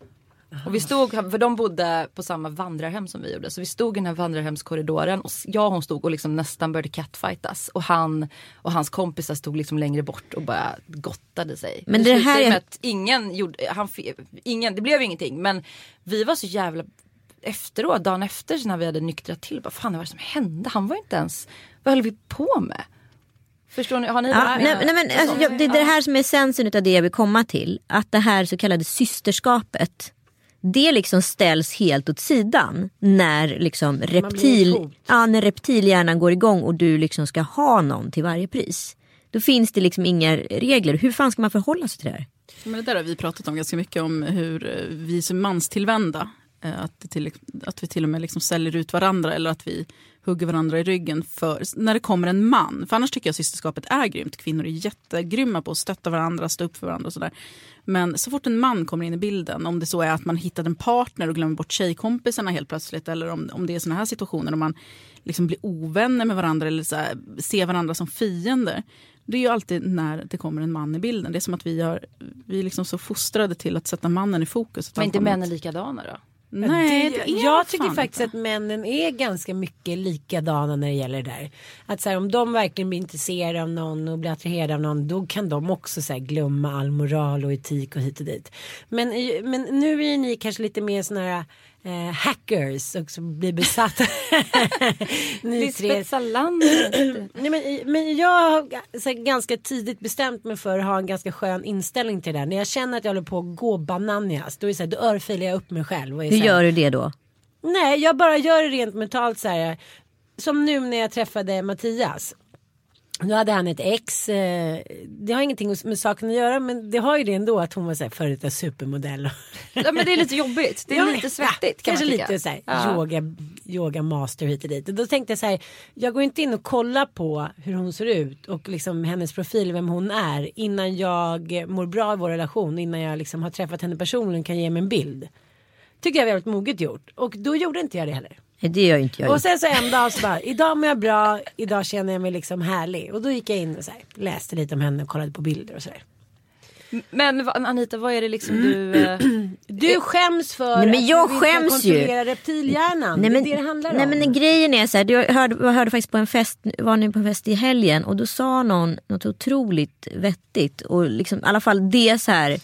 Och vi stod, för de bodde på samma vandrarhem som vi gjorde. Så vi stod i den här vandrarhemskorridoren och jag och hon stod och liksom nästan började catfightas. Och han och hans kompisar stod liksom längre bort och bara gottade sig. Men det, det här är... att ingen gjorde, han, ingen, det blev ingenting. Men vi var så jävla efteråt, dagen efter när vi hade nyktrat till. Bara, fan vad var det som hände? Han var inte ens, vad höll vi på med? Förstår ni? Har ni ja, nej, nej, men, alltså, Det är det här som är essensen av det jag vill komma till. Att det här så kallade systerskapet det liksom ställs helt åt sidan när, liksom reptil, ja, när reptilhjärnan går igång och du liksom ska ha någon till varje pris. Då finns det liksom inga regler. Hur fan ska man förhålla sig till det här? Men det där har vi pratat om ganska mycket om hur eh, vi är manstillvända. Eh, att, till, att vi till och med liksom säljer ut varandra eller att vi hugger varandra i ryggen för, när det kommer en man. För annars tycker jag systerskapet är grymt. Kvinnor är jättegrymma på att stötta varandra, stå upp för varandra och sådär. Men så fort en man kommer in i bilden, om det så är att man hittat en partner och glömmer bort tjejkompisarna helt plötsligt eller om, om det är sådana här situationer där man liksom blir ovänner med varandra eller så här, ser varandra som fiender. Det är ju alltid när det kommer en man i bilden. Det är som att vi, har, vi är liksom så fostrade till att sätta mannen i fokus. Men inte männen likadana då? Nej, det, jag tycker faktiskt inte. att männen är ganska mycket likadana när det gäller det där. Att så här, om de verkligen blir intresserade av någon och blir attraherade av någon då kan de också så här, glömma all moral och etik och hit och dit. Men, men nu är ni kanske lite mer sådana här eh, hackers och som blir besatta. Lisbeth Nej, men, men jag har så, ganska tidigt bestämt mig för att ha en ganska skön inställning till det. När jag känner att jag håller på att gå bananias då, är så här, då örfilar jag upp mig själv. Och Hur här, gör du det då? Nej, jag bara gör det rent mentalt så här. Som nu när jag träffade Mattias. Nu hade han ett ex. Eh, det har ingenting med saken att göra men det har ju det ändå att hon var så här före detta supermodell. Ja men det är lite jobbigt. Det är ja, lite svettigt. Ja, kanske lite så här, ja. yoga, yoga master hit och dit. Och då tänkte jag så här. Jag går inte in och kollar på hur hon ser ut och liksom hennes profil, vem hon är. Innan jag mår bra i vår relation. Innan jag liksom har träffat henne personligen kan ge mig en bild. Tycker jag är väldigt moget gjort. Och då gjorde inte jag det heller. Det gör inte jag. Och sen så en dag så bara, idag mår jag bra, idag känner jag mig liksom härlig. Och då gick jag in och så här, läste lite om henne och kollade på bilder och sådär. Men Anita, vad är det liksom du... eh, Du skäms för Nej, men att jag du inte kan skäms ju. kontrollera reptilhjärnan. Nej, men, det är det det handlar nej, om. men grejen är så här, jag hörde, jag hörde faktiskt på en fest, var ni på en fest i helgen och då sa någon något otroligt vettigt och liksom i alla fall det så här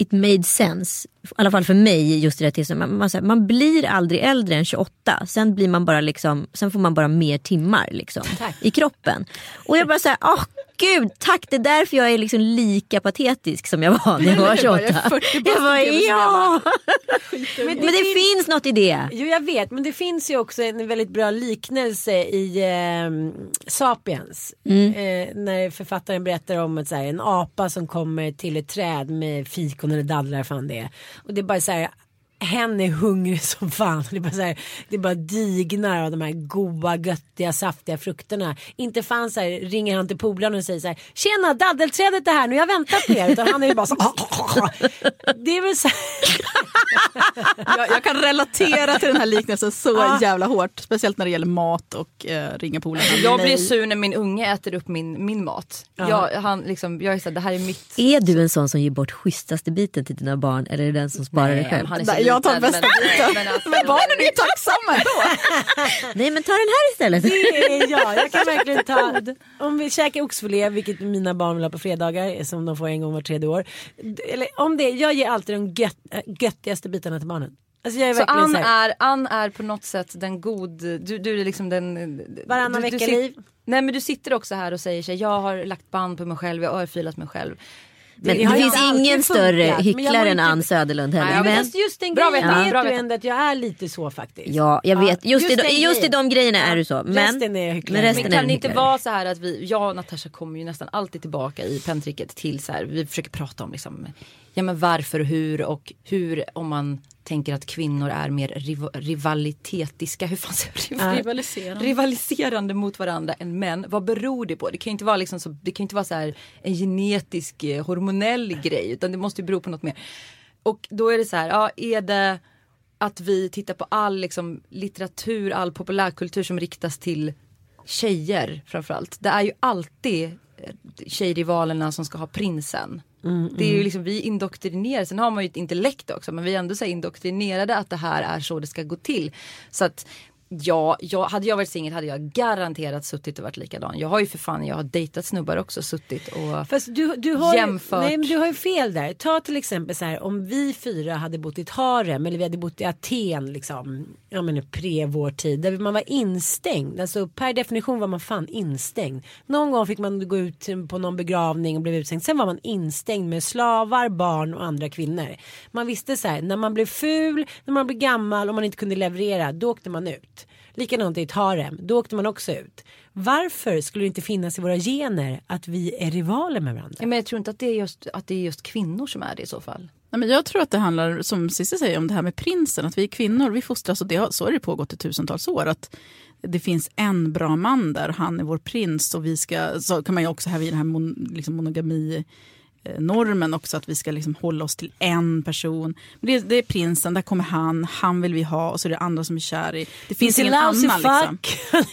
It made sense, i alla fall för mig just i det här tillståndet. Man, man, man blir aldrig äldre än 28, sen blir man bara liksom, sen får man bara mer timmar liksom, i kroppen. Och jag bara såhär, åh gud tack det är därför jag är liksom lika patetisk som jag var när jag var 28. jag är 40 Jag bara, ja! Men Men det finns något i det. Jo jag vet men det finns ju också en väldigt bra liknelse i eh, Sapiens. Mm. Eh, när författaren berättar om ett, så här, en apa som kommer till ett träd med fikon eller dadlar fan det. Och det är bara så här hen är hungrig som fan. Det är, bara så här, det är bara dignar av de här goda, göttiga, saftiga frukterna. Inte fan så här, ringer han till polaren och säger så här. Tjena daddelträdet är här nu, jag väntar på er. Utan han är ju bara så Det är väl så här, Jag, jag kan relatera till den här liknelsen så jävla hårt. Speciellt när det gäller mat och eh, ringa polaren. jag blir Nej. sur när min unge äter upp min, min mat. Jag, han, liksom, jag är såhär, det här är mitt... Är du en sån som ger bort schysstaste biten till dina barn eller är det den som sparar dig själv? Jag tar bästa men- biten. Men, alltså, Men barnen är ju tacksamma ändå. Nej men ta den här istället. Det är jag. Jag kan verkligen ta. Om vi käkar oxfilé, vilket mina barn vill ha på fredagar, som de får en gång var tredje år. Eller om det, jag ger alltid de gött, äh, göttigaste bitarna till barnen. Alltså jag är Så Ann är, Ann är på något sätt den god, du, du är liksom den... Varannan vecka-liv. Nej men du sitter också här och säger så här, jag har lagt band på mig själv, jag har örfilat mig själv. Men Det det, finns ingen större men hycklare än Ann Söderlund heller. Nej, Ja, men men, fast just den Bra grejen vet bra du ändå att jag är lite så faktiskt. ja, jag vet. Just, i, den de- just i de grejerna är du så. Men, resten är hycklare. men resten Men är kan en det inte vara så här att vi, jag och Natasha kommer ju nästan alltid tillbaka i penntricket till så här, vi försöker prata om liksom, ja men varför och hur och hur om man tänker att kvinnor är mer riv- rivalitetiska, hur fan säger Rivaliserande. rivaliserande mot varandra än män. Vad beror det på? Det kan ju inte vara, liksom så, det kan inte vara så här en genetisk eh, hormonell grej utan det måste ju bero på något mer. Och då är det så här, ja är det att vi tittar på all liksom, litteratur, all populärkultur som riktas till tjejer framförallt. Det är ju alltid eh, tjejrivalerna som ska ha prinsen. Det är ju liksom, vi indoktrinerar, sen har man ju ett intellekt också men vi är ändå så indoktrinerade att det här är så det ska gå till. Så att Ja, jag, hade jag varit singel hade jag garanterat suttit och varit likadan. Jag har ju för fan, jag har dejtat snubbar också, suttit och Fast du, du, har Jämfört. Ju, nej, men du har ju fel där. Ta till exempel så här om vi fyra hade bott i ett harem eller vi hade bott i Aten liksom. Ja men pre vår tid. Där man var instängd. Alltså per definition var man fan instängd. Någon gång fick man gå ut på någon begravning och blev utslängd. Sen var man instängd med slavar, barn och andra kvinnor. Man visste så här när man blev ful, när man blev gammal och man inte kunde leverera. Då åkte man ut. Likadant i ett harem. Då åkte man också ut. Varför skulle det inte finnas i våra gener att vi är rivaler med varandra? Ja, men jag tror inte att det, är just, att det är just kvinnor som är det i så fall. Nej, men jag tror att det handlar, som Cissi säger, om det här med prinsen. Att vi är kvinnor, vi fostras och det har, så har det pågått i tusentals år. Att det finns en bra man där, han är vår prins. Och vi ska, så kan man ju också här vid den här mon, liksom monogami normen också att vi ska liksom hålla oss till en person. Men det, det är prinsen, där kommer han, han vill vi ha och så är det andra som är kär i. Det finns ingen annan. Liksom.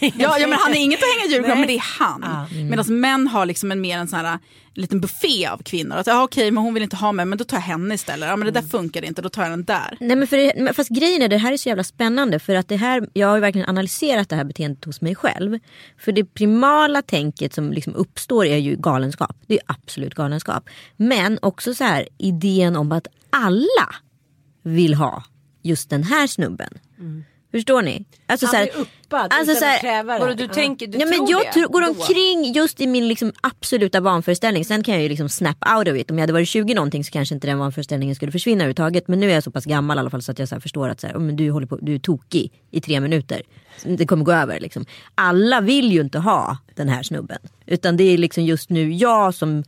Ja, ja men han är inget att hänga i julgran men det är han. Medan män har liksom en mer en sån här liten buffé av kvinnor. Att, ja, okej men hon vill inte ha mig men då tar jag henne istället. Ja men det där funkar inte, då tar jag den där. Nej, men för det, fast grejen är det här är så jävla spännande för att det här, jag har ju verkligen analyserat det här beteendet hos mig själv. För det primala tänket som liksom uppstår är ju galenskap. Det är absolut galenskap. Men också så här idén om att alla vill ha just den här snubben. Förstår ni? Alltså, Han så här, blir uppad alltså, utan så här, att kräva det. Vadå, du tänker, du ja, men jag det? tror, går omkring just i min liksom absoluta vanföreställning. Sen kan jag ju liksom snap out of it. Om jag hade varit 20 någonting så kanske inte den vanföreställningen skulle försvinna överhuvudtaget. Men nu är jag så pass gammal i alla fall så att jag så här förstår att så här, oh, men du, håller på, du är tokig i tre minuter. Det kommer gå över liksom. Alla vill ju inte ha den här snubben. Utan det är liksom just nu jag som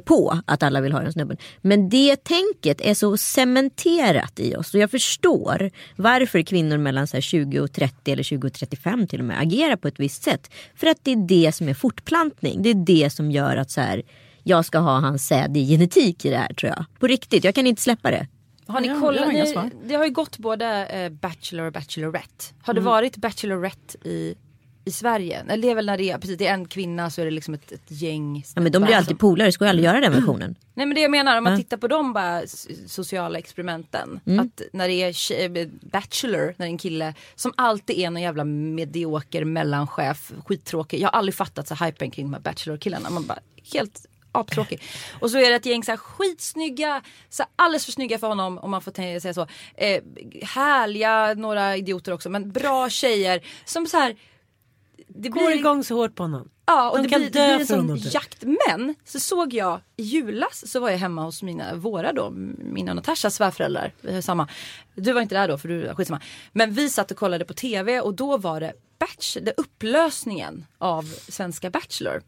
på att alla vill ha den snubben. Men det tänket är så cementerat i oss. Och jag förstår varför kvinnor mellan så här 20 och 30 eller 20 och 35 till och med agerar på ett visst sätt. För att det är det som är fortplantning. Det är det som gör att så här, jag ska ha hans sädig genetik i det här tror jag. På riktigt, jag kan inte släppa det. Har ni Ja, kollat? ni, svar. det har ju gått både eh, Bachelor och Bachelorette. Har Mm. det varit Bachelorette i i Sverige. Eller det är väl när det är, precis, det är en kvinna så är det liksom ett, ett gäng. Ja, men de blir alltid polare, ska ju aldrig göra den versionen. Nej men det jag menar om man tittar på de bara sociala experimenten. Att när det är tje- Bachelor, när det är en kille som alltid är någon jävla medioker mellanchef, skittråkig. Jag har aldrig fattat så hypen kring de här Bachelor-killarna. Man bara helt aptråkig. Och så är det ett gäng så här skitsnygga, så här alldeles för snygga för honom om man får säga så. Eh, härliga, några idioter också, men bra tjejer som så här det Går igång så hårt på honom. Ja, och De det kan blir, dö det blir en sån honom, typ. jakt. Men så såg jag i julas så var jag hemma hos mina, våra då, mina och Natashas svärföräldrar. Vi har samma. Du var inte där då för du, skitsamma. Men vi satt och kollade på tv och då var det Bachelor, det upplösningen av svenska Bachelor.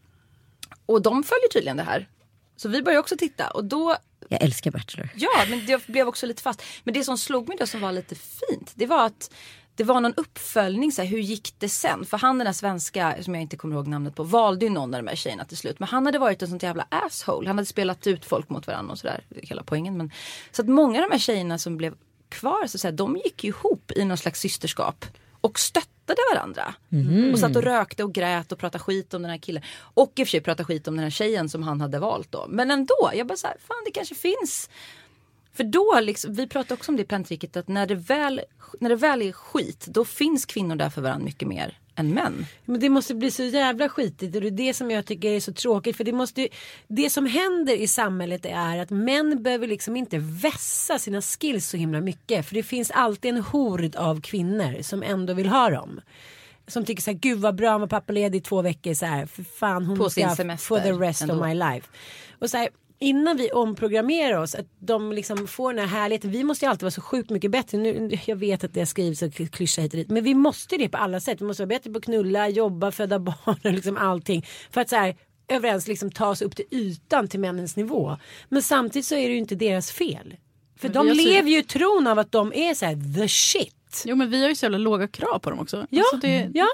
Och de följer tydligen det här. Så vi började också titta och då Jag älskar Bachelor. Ja, men det blev också lite fast. Men det som slog mig då som var lite fint, det var att det var någon uppföljning, så här, hur gick det sen? För han den där svenska, som jag inte kommer ihåg namnet på, valde ju någon av de här tjejerna till slut. Men han hade varit en sånt jävla asshole. Han hade spelat ut folk mot varandra och sådär. Hela poängen. Men, så att många av de här tjejerna som blev kvar, så att säga, de gick ju ihop i någon slags systerskap. Och stöttade varandra. Och satt och rökte och grät och pratade skit om den här killen. Och i och för sig pratade skit om den här tjejen som han hade valt då. Men ändå, jag bara så här, fan det kanske finns för då, liksom, vi pratade också om det i penntricket, att när det, väl, när det väl är skit, då finns kvinnor där för varandra mycket mer än män. Men det måste bli så jävla skitigt och det är det som jag tycker är så tråkigt. För det, måste, det som händer i samhället är att män behöver liksom inte vässa sina skills så himla mycket. För det finns alltid en hord av kvinnor som ändå vill ha dem. Som tycker så här, gud vad bra med pappaledig i två veckor så här. För fan hon På ska for the rest ändå. of my life. Och så här, innan vi omprogrammerar oss, att de liksom får den här härligheten. Vi måste ju alltid vara så sjukt mycket bättre. Nu, jag vet att det skrivs och klyschor hit och dit. Men vi måste det på alla sätt. Vi måste vara bättre på att knulla, jobba, föda barn och liksom allting. För att så här, överens liksom ta oss upp till ytan till männens nivå. Men samtidigt så är det ju inte deras fel. För Men de lever ju i tron av att de är så här the shit. Jo men vi har ju så jävla låga krav på dem också. Ja, Alltså, det, ja.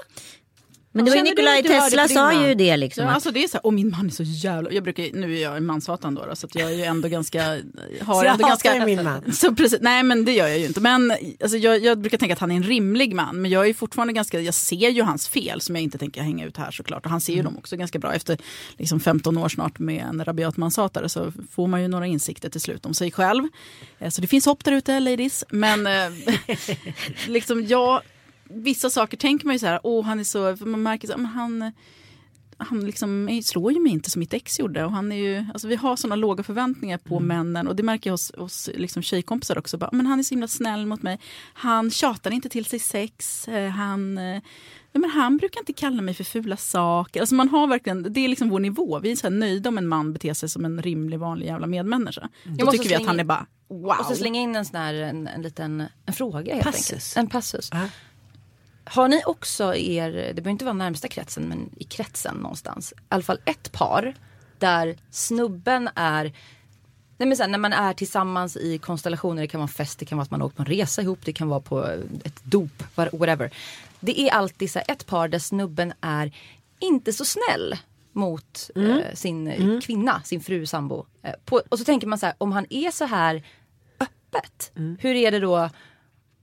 Men det var ju Nikolaj Tesla sa ju det liksom. Ja, att, alltså det är så här, och min man är så jävla, jag brukar, nu är jag en manshatare då, då så jag är ju ändå ganska, har Så jag ändå ganska, min man. Så precis, nej men det gör jag ju inte. Men alltså, jag, jag brukar tänka att han är en rimlig man. Men jag är fortfarande ganska, jag ser ju hans fel som jag inte tänker hänga ut här såklart. Och han ser ju dem också ganska bra. Efter liksom 15 år snart med en rabiat manshatare så får man ju några insikter till slut om sig själv. Eh, Så det finns hopp där ute ladies. Men eh, liksom jag, vissa saker tänker man ju så här, åh han är så, man märker så, men han han liksom slår ju mig inte som mitt ex gjorde. Och han är ju, alltså vi har sådana låga förväntningar på männen och det märker jag hos, hos liksom tjejkompisar också. Bara, men han är så himla snäll mot mig. Han tjatar inte till sig sex. Eh, Han, eh, ja, men han brukar inte kalla mig för fula saker. Alltså man har verkligen, det är liksom vår nivå. Vi är så nöjda om en man beter sig som en rimlig vanlig jävla medmänniska. Då måste tycker vi att han är bara wow. Och så slänga in en sån här en, en liten en fråga helt Passus. enkelt. En passus. Ja. Har ni också er, det behöver inte vara närmsta kretsen men i kretsen någonstans. I alla fall ett par där snubben är Nej men sen när man är tillsammans i konstellationer, det kan vara fest, det kan vara att man åkt på en resa ihop, det kan vara på ett dop, what- whatever. Det är alltid så ett par där snubben är inte så snäll mot eh, sin eh, kvinna, sin fru, sambo. Eh, på, och så tänker man så här, om han är så här öppet, hur är det då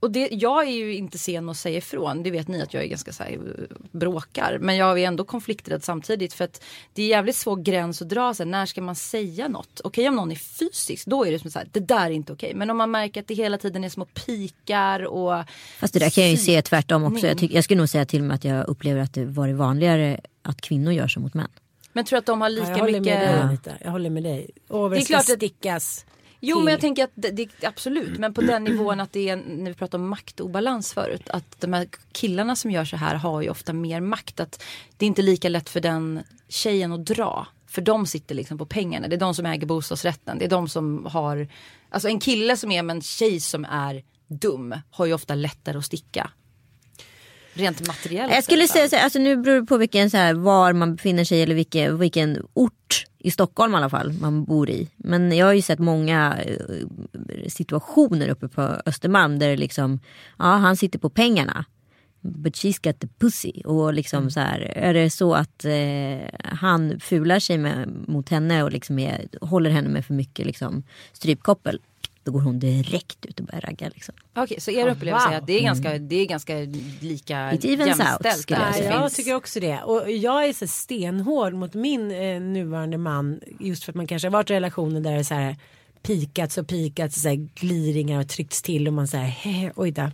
och det, jag är ju inte sen att säga ifrån. Det vet ni att jag är ganska så här, eh, bråkar. Men jag är ändå konflikträdd samtidigt. För att det är jävligt svår gräns att dra. Så här, när ska man säga något? Okej om någon är fysisk. Då är det som så här, det där är inte okej. Men om man märker att det hela tiden är små pikar och. Fast det där kan jag ju se tvärtom också. Jag, jag skulle nog säga till och med att jag upplever att det varit vanligare att kvinnor gör så mot män. Men tror att de har Ja, lika jag håller mycket. med dig Anita. Jag håller med dig. Åh Det är klart att- stickas. Jo men jag tänker att det, det, absolut, men på den nivån att det är, när vi pratade om maktobalans förut, att de här killarna som gör så här har ju ofta mer makt. Att det är inte lika lätt för den tjejen att dra. För de sitter liksom på pengarna, det är de som äger bostadsrätten, det är de som har, alltså en kille som är med en tjej som är dum har ju ofta lättare att sticka. Rent materiellt. Jag skulle säga så här, alltså nu beror det på vilken, så här, var man befinner sig eller vilken, vilken ort i Stockholm i alla fall man bor i. Men jag har ju sett många eh, situationer uppe på Östermalm där det liksom, ja han sitter på pengarna. But she's got the pussy. Och liksom så här, är det så att eh, han fular sig med, mot henne och liksom är, håller henne med för mycket liksom, strypkoppel. Då går hon direkt ut och börjar ragga. Liksom. Okej, så er upplevelse wow. är att det är ganska, det är ganska lika It evens out, jämställt? skulle jag. Ja, jag tycker också det. Och jag är så stenhård mot min eh, nuvarande man. Just för att man kanske har varit i relationer där det är så här pikats och pikats, så här gliringar och tryckts till och man säger oj då.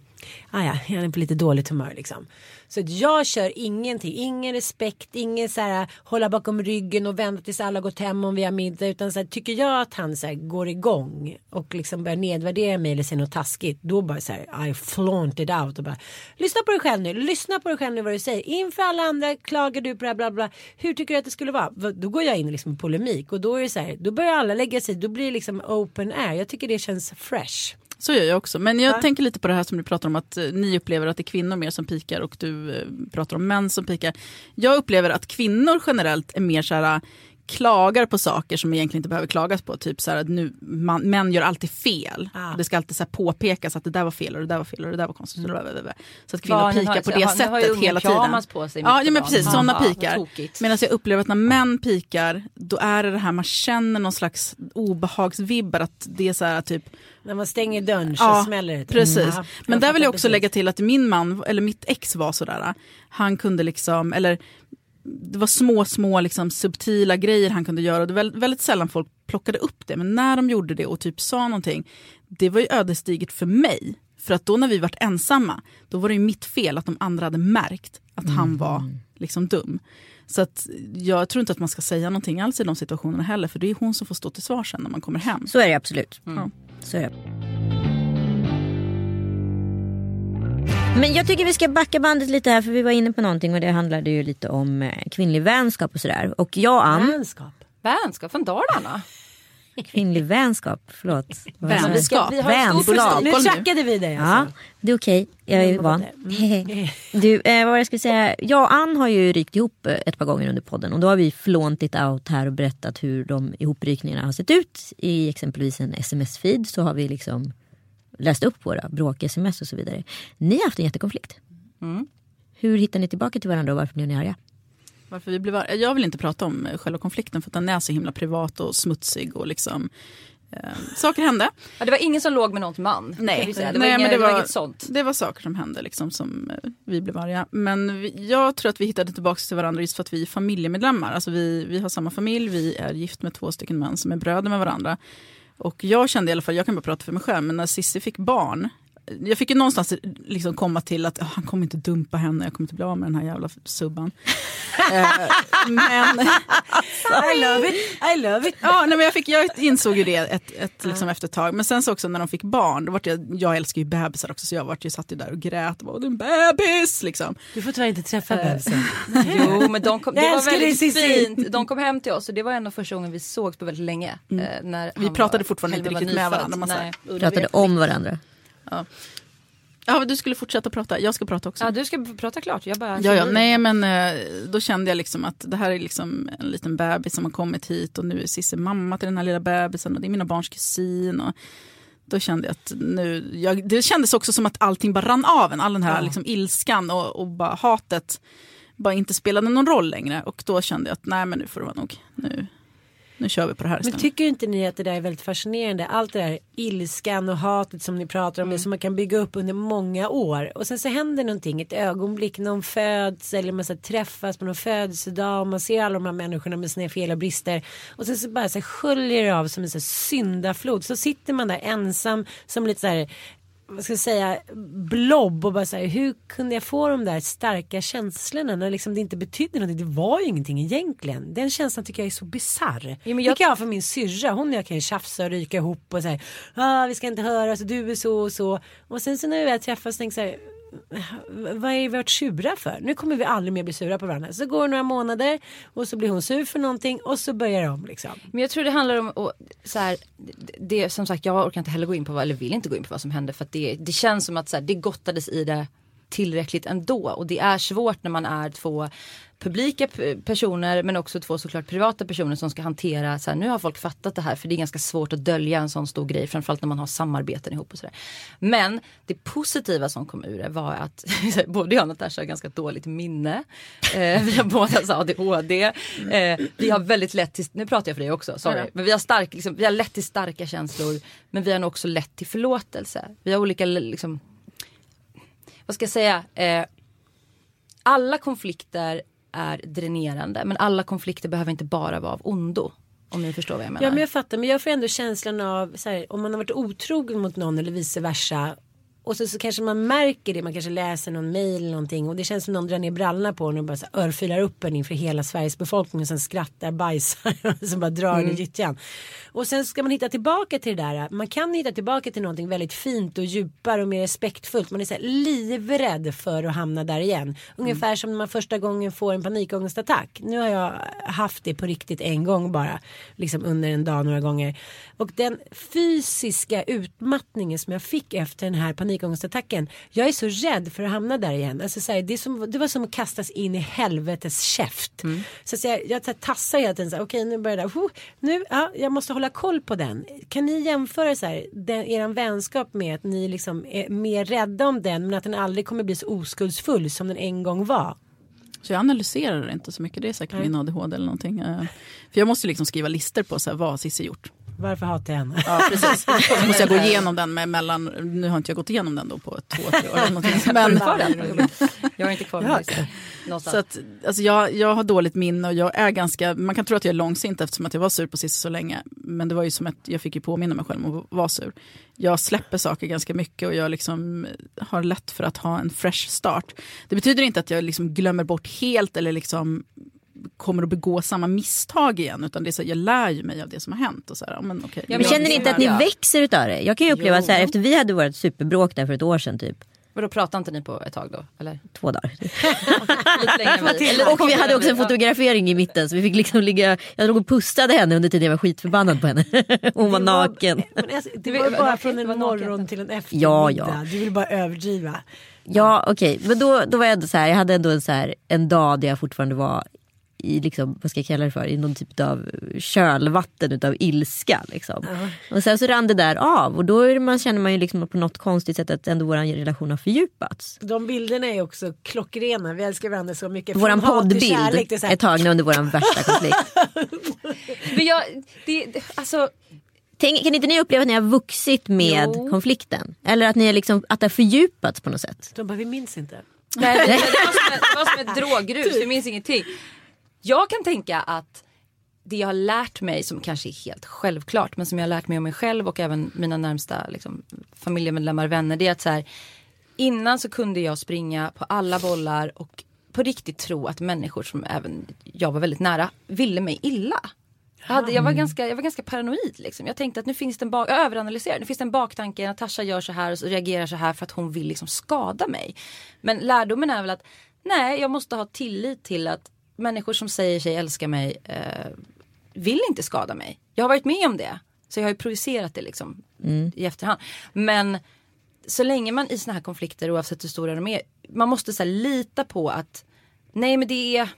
Ah, ja, jag är på lite dåligt humör liksom. Så att jag kör ingenting, ingen respekt, ingen så här hålla bakom ryggen och vänta tills alla gått hem om vi har middag. Utan så här, tycker jag att han så här, går igång och liksom börjar nedvärdera mig eller säger något taskigt. Då bara så här, I flaunt it out och bara lyssna på dig själv nu, lyssna på dig själv nu vad du säger. Inför alla andra klagar du på det här, bla bla. Hur tycker du att det skulle vara? Då går jag in i liksom polemik och då är det så här, då börjar alla lägga sig, då blir det liksom open air. Jag tycker det känns fresh. Så gör jag också. Men jag Ja. tänker lite på det här som du pratar om att eh, ni upplever att det är kvinnor mer som pikar och du eh, pratar om män som pikar. Jag upplever att kvinnor generellt är mer så här klagar på saker som egentligen inte behöver klagas på. Typ så här att nu, man, män gör alltid fel. Ah. Det ska alltid så här påpekas att det där var fel och det där var fel och det där var konstigt. blablabla. Så att kvinnor pikar har- på det har ju sättet hela tiden. på sig Ja, ja men precis, sådana Aha, pikar. Medan jag upplever att när män pikar, då är det det här man känner någon slags obehagsvibbar. Att det är så här typ När man stänger dörren så Ja, smäller det. Precis. Ja, Men där vill jag också lägga till att min man, eller mitt ex var sådär. Han kunde liksom, eller det var små, små liksom subtila grejer han kunde göra. Det var väldigt, sällan folk plockade upp det. Men när de gjorde det och typ sa någonting, det var ju ödesdigert för mig. För att då när vi vart ensamma, då var det ju mitt fel att de andra hade märkt att han var liksom dum. Så att jag tror inte att man ska säga någonting alls i de situationerna heller. För det är hon som får stå till svar sen när man kommer hem. Så är det absolut. Mm. Så är det. Men jag tycker vi ska backa bandet lite här för vi var inne på någonting och det handlade ju lite om eh, kvinnlig vänskap och sådär. Och jag Ann, Vänskap. Vänskap från Dalarna. kvinnlig vänskap, förlåt. Vänskap. Vi har Vänskap. Nu trackade vi dig Ja, alltså. det är okej. Jag är van. Du, eh, vad jag skulle säga? Jag och Ann har ju rykt ihop eh, ett par gånger under podden och då har vi flauntit out här och berättat hur de ihoprykningarna har sett ut. I exempelvis en sms-feed så har vi liksom läst upp våra bråk-sms och så vidare. Ni har haft en jättekonflikt. Mm. Hur hittar ni tillbaka till varandra och varför blev ni arga? Varför vi blev arga? Jag vill inte prata om eh, själva konflikten för att den är så himla privat och smutsig och liksom eh, saker hände. Ja, det var ingen som låg med någons man. säga. Det var, Nej, inga, men det var inget sånt. Det var saker som hände liksom som eh, vi blev arga. Men vi, jag tror att vi hittade tillbaka till varandra just för att vi är familjemedlemmar. Alltså vi, vi har samma familj, vi är gift med två stycken män som är bröder med varandra. Och jag kände i alla fall, jag kan bara prata för mig själv, men när Cissi fick barn jag fick ju någonstans liksom komma till att oh, han kommer inte dumpa henne, jag kommer inte bli av med den här jävla subban. eh, men I love it, I love it. Ja, nej, men jag, fick, jag insåg ju det ett, ett, liksom efter ett tag. Men sen så också när de fick barn, då vart jag, jag älskar ju bebisar också så jag vart ju, satt ju där och grät och bara, "Åh, det är en bebis! Liksom. Du får tyvärr inte träffa bebisen. Jo men de kom, det Jag var väldigt Cissi. fint. De kom hem till oss och det var en av första gången vi sågs på väldigt länge. eh, När Vi pratade var, fortfarande inte riktigt med varandra, man Pratade om varandra. Ja, men du skulle fortsätta prata, jag ska prata också. Ja du ska prata klart. Jag bara Ja, ja, nej men eh, då kände jag liksom att det här är liksom en liten bebis som har kommit hit och nu är Cissi mamma till den här lilla bebisen och det är mina barns kusin. Och då kände jag att nu, jag, det kändes också som att allting bara rann av en, all den här Ja. liksom ilskan och, och bara hatet bara inte spelade någon roll längre. Och då kände jag att nej men nu får det vara nog, nu, nu kör vi på det här Men tycker inte ni att det där är väldigt fascinerande? Allt det där ilskan och hatet som ni pratar om, det som man kan bygga upp under många år. Och sen så händer någonting, ett ögonblick, någon föds eller man så träffas på någon födelsedag och man ser alla de här människorna med sina fel och brister. Och sen så bara så sköljer det av som en så syndaflod. Så sitter man där ensam som lite så här vad ska jag säga, blob och bara så här, hur kunde jag få de där starka känslorna när liksom det inte betydde någonting? Det var ju ingenting egentligen. Den känslan tycker jag är så bisarr. Ja, men Det jag- kan jag ha för min syrra, hon och jag kan ju tjafsa och ryka ihop och säga, ah, vi ska inte höras du är så och så. Och sen så när vi väl träffas tänker jag så här, vad är vi varit sura för? Nu kommer vi aldrig mer bli sura på varandra. Så går det några månader och så blir hon sur för någonting och så börjar det om liksom. Men jag tror det handlar om, och, så här, det, som sagt jag orkar inte heller gå in på vad, eller vill inte gå in på vad som hände för att det, det känns som att så här, det gottades i det tillräckligt ändå. Och det är svårt när man är två publika personer men också två såklart privata personer som ska hantera så här, nu har folk fattat det här för det är ganska svårt att dölja en sån stor grej framförallt när man har samarbeten ihop och sådär. Men det positiva som kom ur det var att både jag och Natasha har ganska dåligt minne. Eh, vi har båda så ADHD. Eh, vi har väldigt lätt till, nu pratar jag för dig också, sorry. Men vi har, stark, liksom, vi har lätt till starka känslor men vi har nog också lätt till förlåtelse. Vi har olika liksom, vad ska jag säga, eh, alla konflikter är dränerande men alla konflikter behöver inte bara vara av ondo. Om ni förstår vad jag menar. Ja men jag fattar men jag får ändå känslan av så här, om man har varit otrogen mot någon eller vice versa. Och så, så kanske man märker det, man kanske läser någon mail eller någonting och det känns som någon drar ner brallorna på en och bara så örfilar upp en inför hela Sveriges befolkning och sen skrattar, bajsar och så bara drar mm. i gyttjan. Och sen ska man hitta tillbaka till det där. Man kan hitta tillbaka till någonting väldigt fint och djupare och mer respektfullt. Man är så här livrädd för att hamna där igen. Ungefär som när man första gången får en panikångestattack. Nu har jag haft det på riktigt en gång bara. Liksom under en dag några gånger. Och den fysiska utmattningen som jag fick efter den här panikångestattacken. Jag är så rädd för att hamna där igen. Alltså, så här, det, är som, det var som att kastas in i helvetes käft. Så, att jag, jag så här, tassar hela tiden. så här, Okej nu börjar det. Oh, nu, ja, jag måste hålla koll på den. Kan ni jämföra så här, den, er vänskap med att ni liksom är mer rädda om den men att den aldrig kommer bli så oskuldsfull som den en gång var? Så jag analyserar inte så mycket. Det är säkert min ADHD eller någonting. Eh, För jag måste liksom skriva listor på så här, vad har Cissi gjort. Varför hatar jag henne? Ja, precis. Så måste jag gå igenom den med mellan, nu har inte jag gått igenom den då på två, tre år. Men, Jag har inte kvar Ja. så att, alltså jag, jag har dåligt minne och jag är ganska, man kan tro att jag är långsint eftersom att jag var sur på Cissi så länge. Men det var ju som att jag fick ju påminna mig själv om att vara sur. Jag släpper saker ganska mycket och jag liksom har lätt för att ha en fresh start. Det betyder inte att jag liksom glömmer bort helt eller liksom kommer att begå samma misstag igen utan det är så, jag lär ju mig av det som har hänt. Och så här, ja, men okej. Ja, Men känner ni inte att ni ja. växer utav det? Jag kan ju uppleva Jo. så här, efter vi hade vårt superbråk där för ett år sedan typ. Vadå pratar inte ni på ett tag då? Eller? Två dagar. Och vi hade också en fotografering i mitten så vi fick liksom ligga, jag låg och pustade henne under tiden jag var skitförbannad på henne. Hon var naken. Men alltså, det var bara från en var naken. morgon till en eftermiddag. Ja, ja. Du vill bara överdriva. Ja okej, men då, då var jag ändå så här, jag hade ändå en, så här, en dag där jag fortfarande var i liksom, vad ska jag kalla det för, i någon typ av kölvatten utav ilska. Liksom. Och sen så rann det där av och då man, känner man ju liksom på något konstigt sätt att ändå vår relation har fördjupats. De bilderna är också klockrena. Vi älskar varandra så mycket. Kärlek, poddbild det är är tagna under vår värsta konflikt. Men jag, det, alltså, Tänk, kan inte ni uppleva att ni har vuxit med Jo. konflikten? Eller att, ni är liksom, att det har fördjupats på något sätt? De bara, vi minns inte. nej, det, det, var som ett, det var som ett drogrus, vi minns ingenting. Jag kan tänka att det jag har lärt mig som kanske är helt självklart men som jag har lärt mig om mig själv och även mina närmsta liksom, familjemedlemmar och vänner det är att så här, innan så kunde jag springa på alla bollar och på riktigt tro att människor som även jag var väldigt nära ville mig illa. Jag, hade, jag, var ganska, jag var ganska paranoid. Liksom. Jag tänkte att nu finns det en bak, jag överanalyserade. Nu finns det en baktanke. Natasha gör så här och så reagerar så här för att hon vill liksom skada mig. Men lärdomen är väl att nej, jag måste ha tillit till att människor som säger sig älska mig eh, vill inte skada mig. Jag har varit med om det. Så jag har ju projicerat det liksom i efterhand. Men så länge man i såna här konflikter oavsett hur stora de är. Man måste så här, lita på att nej men det är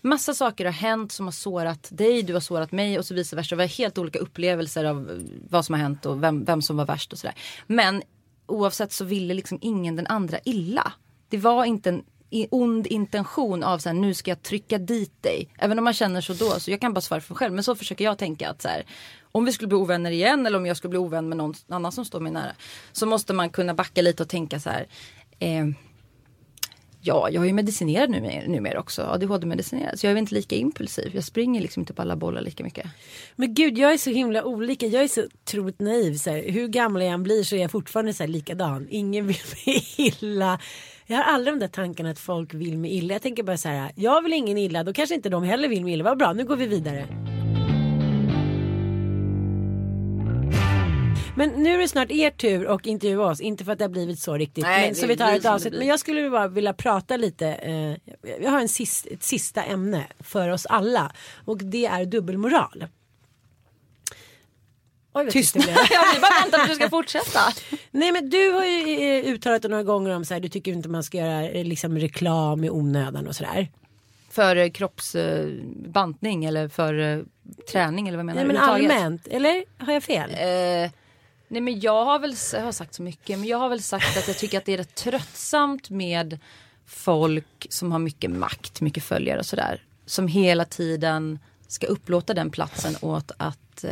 massa saker har hänt som har sårat dig, du har sårat mig och så vice versa. Vi har helt olika upplevelser av eh, vad som har hänt och vem, vem som var värst och sådär. Men oavsett så ville liksom ingen den andra illa. Det var inte en ond intention av så här, nu ska jag trycka dit dig. Även om man känner så då, så jag kan bara svara för mig själv. Men så försöker jag tänka att så här, om vi skulle bli ovänner igen eller om jag skulle bli ovän med någon annan som står mig nära. Så måste man kunna backa lite och tänka så här. Eh, ja, jag är ju medicinerad numera, numera också. ADHD-medicinerad. Så jag är väl inte lika impulsiv. Jag springer liksom inte på alla bollar lika mycket. Men gud, jag är så himla olika. Jag är så otroligt naiv. Så här, hur gammal jag än blir så är jag fortfarande så här likadan. Ingen vill mig illa. Jag har aldrig de där tankarna att folk vill mig illa. Jag tänker bara så här, jag vill ingen illa, då kanske inte de heller vill mig illa. Vad bra, nu går vi vidare. Men nu är det snart er tur och intervjua oss. Inte för att det har blivit så riktigt. Nej, men, så vi tar ett avsnitt. Men jag skulle bara vilja prata lite. Eh, jag har en sista, ett sista ämne för oss alla. Och det är dubbelmoral. Oj, vad Tyst. tyst det jag vill bara vänta på att du ska fortsätta. Nej men du har ju eh, uttalat det några gånger om så här, du tycker inte man ska göra eh, liksom reklam i onödan och sådär. För eh, kroppsbantning eller för eh, träning eller vad menar Nej du? men överhuvudtaget? allmänt, eller har jag fel? Eh, nej men jag har väl jag har sagt så mycket men jag har väl sagt att jag tycker att det är rätt tröttsamt med folk som har mycket makt, mycket följare och sådär. Som hela tiden ska upplåta den platsen åt att eh,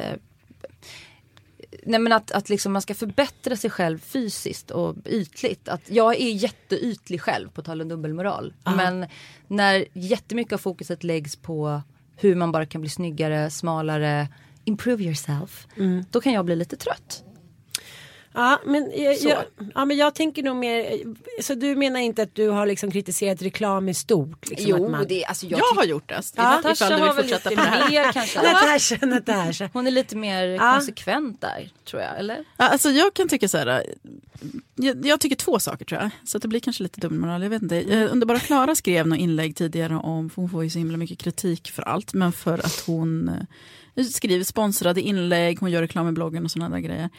Nej men att, att liksom man ska förbättra sig själv fysiskt och ytligt. Att jag är jätteytlig själv på tal om dubbelmoral. Men när jättemycket av fokuset läggs på hur man bara kan bli snyggare, smalare, improve yourself. Då kan jag bli lite trött. Ja men jag, jag, ja men jag tänker nog mer, så du menar inte att du har liksom kritiserat reklam i stort? Liksom, att man... det, alltså jag, Jag har gjort det. Ja. Ifall Natasha du vill har väl fortsätta lite på det här. mer kanske. Natasha, Natasha. Hon är lite mer Ja. konsekvent där tror jag, eller? Ja, Alltså jag kan tycka så här. Jag, jag tycker två saker tror jag. Så att det blir kanske lite dubbelmoral. Jag vet inte. Eh, Underbara Klara skrev något inlägg tidigare om, för hon får ju så himla mycket kritik för allt. Men för att hon eh, skriver sponsrade inlägg, hon gör reklam i bloggen och sådana där grejer.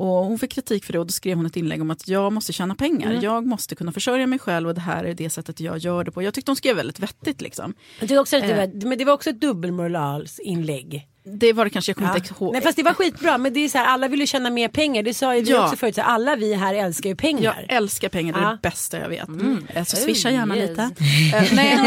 Och hon fick kritik för det och då skrev hon ett inlägg om att jag måste tjäna pengar. Jag måste kunna försörja mig själv och det här är det sättet jag gör det på. Jag tyckte hon skrev väldigt vettigt liksom. Tycker också att det Eh. var, men det var också ett dubbelmoralsinlägg. Det var det kanske, jag kommer Ja. inte ihåg. Nej fast det var skitbra men det är så här, alla vill ju tjäna mer pengar. Det sa ju vi Ja. också förut, så här, alla vi här älskar ju pengar. Jag älskar pengar, det är Ja. det bästa jag vet. Mm. Så swisha gärna yes. lite. Eh, nej,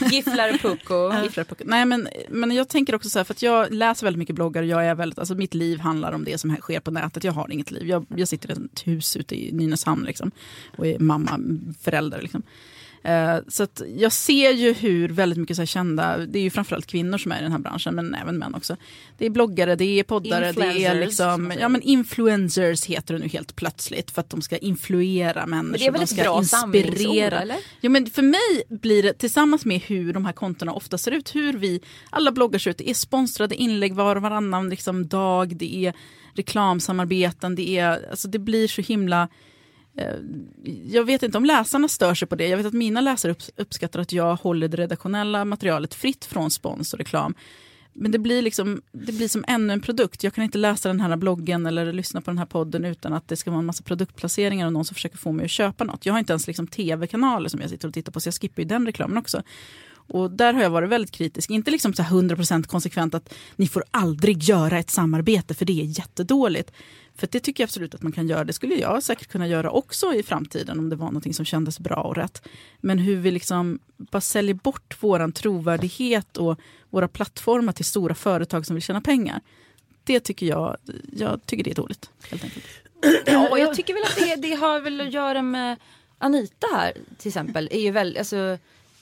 Gifflar Pucko. Gifflar på- Nej men, men jag tänker också så här, för att jag läser väldigt mycket bloggar och jag är väldigt, alltså mitt liv handlar om det som sker på nätet. Jag har inget liv. Jag, jag sitter i ett hus ute i Nynäshamn liksom, och är mamma, förälder. Liksom. Eh, så jag ser ju hur väldigt mycket så kända, det är ju framförallt kvinnor som är i den här branschen, men även män också. Det är bloggare, det är poddare, det är liksom, ja men influencers heter det nu helt plötsligt för att de ska influera människor. Men det är väl de ett ska bra inspirera. eller? Jo, men för mig blir det tillsammans med hur de här kontona ofta ser ut, hur vi, alla bloggar ser ut, det är sponsrade inlägg var och varannan liksom, dag, det är reklamsamarbeten, det är, alltså det blir så himla Eh, jag vet inte om läsarna stör sig på det. Jag vet att mina läsare uppskattar att jag håller det redaktionella materialet fritt från spons och reklam. Men det blir, liksom, det blir som ännu en produkt. Jag kan inte läsa den här bloggen eller lyssna på den här podden utan att det ska vara en massa produktplaceringar och någon som försöker få mig att köpa något. Jag har inte ens liksom tv-kanaler som jag sitter och tittar på så jag skippar ju den reklamen också. Och där har jag varit väldigt kritisk. Inte liksom så här 100% konsekvent att ni får aldrig göra ett samarbete för det är jättedåligt. För det tycker jag absolut att man kan göra. Det skulle jag säkert kunna göra också i framtiden om det var någonting som kändes bra och rätt. Men hur vi liksom bara säljer bort våran trovärdighet och våra plattformar till stora företag som vill tjäna pengar. Det tycker jag, jag tycker det är dåligt. Helt enkelt. Ja, och jag tycker väl att det, det har väl att göra med Anita här till exempel. Är ju väl, alltså,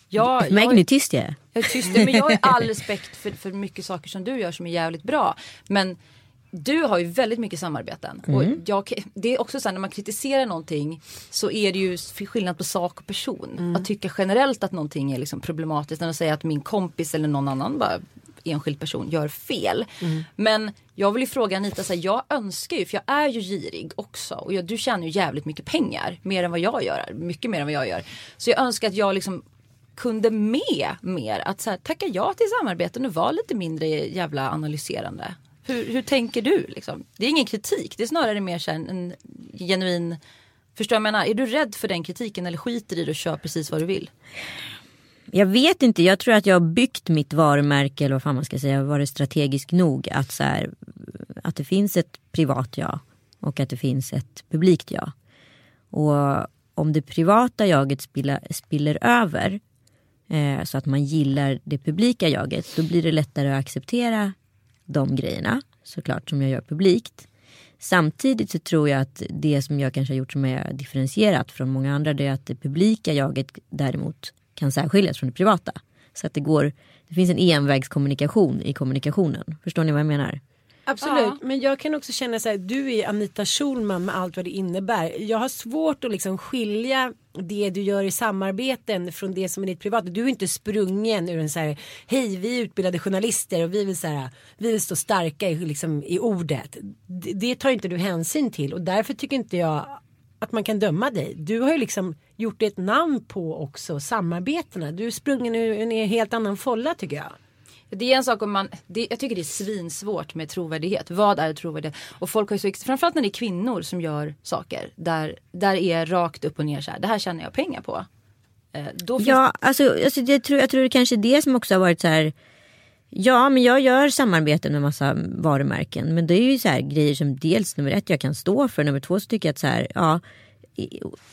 jag, jag, är tyst jag är. jag är tyst, men jag har all respekt för, för mycket saker som du gör som är jävligt bra. Men du har ju väldigt mycket samarbeten. Och jag, det är också så här, när man kritiserar någonting så är det ju skillnad på sak och person. Att tycka generellt att någonting är liksom problematiskt än att säga att min kompis eller någon annan bara enskild person gör fel. Men jag vill ju fråga Anita, så här, jag önskar ju, för jag är ju girig också och jag, du tjänar ju jävligt mycket pengar. Mer än vad jag gör, mycket mer än vad jag gör. Så jag önskar att jag liksom kunde med mer. Att så här, tacka ja till samarbeten och vara lite mindre jävla analyserande. Hur, hur tänker du? Liksom? Det är ingen kritik, det är snarare mer så en, en genuin Förstår jag menar? Är du rädd för den kritiken eller skiter i det och kör precis vad du vill? Jag vet inte, jag tror att jag har byggt mitt varumärke eller vad fan man ska säga, varit strategisk nog att, så här, att det finns ett privat jag och att det finns ett publikt jag. Och om det privata jaget spiller, spiller över eh, så att man gillar det publika jaget då blir det lättare att acceptera de grejerna såklart som jag gör publikt. Samtidigt så tror jag att det som jag kanske har gjort som är differentierat från många andra det är att det publika jaget däremot kan särskiljas från det privata. Så att det går, det finns en envägskommunikation i kommunikationen. Förstår ni vad jag menar? Absolut, men jag kan också känna så här, du är Anita Schulman med allt vad det innebär. Jag har svårt att liksom skilja det du gör i samarbeten från det som är ditt privata. Du är inte sprungen ur en så här, hej vi är utbildade journalister och vi vill, så här, vi vill stå starka i, liksom, i ordet. Det, det tar inte du hänsyn till och därför tycker inte jag att man kan döma dig. Du har ju liksom gjort ett namn på också samarbetena. Du är sprungen ur en helt annan folla tycker jag. Det är en sak om man, det, jag tycker det är svinsvårt med trovärdighet. Vad är trovärdighet? Och folk har ju så, framförallt när det är kvinnor som gör saker. Där, där är rakt upp och ner så här, det här tjänar jag pengar på. Eh, då finns Ja, alltså, alltså jag, tror, jag tror det kanske är det som också har varit så här. Ja, men jag gör samarbeten med massa varumärken. Men det är ju så här grejer som dels nummer ett jag kan stå för. Nummer två så tycker jag att så här, ja.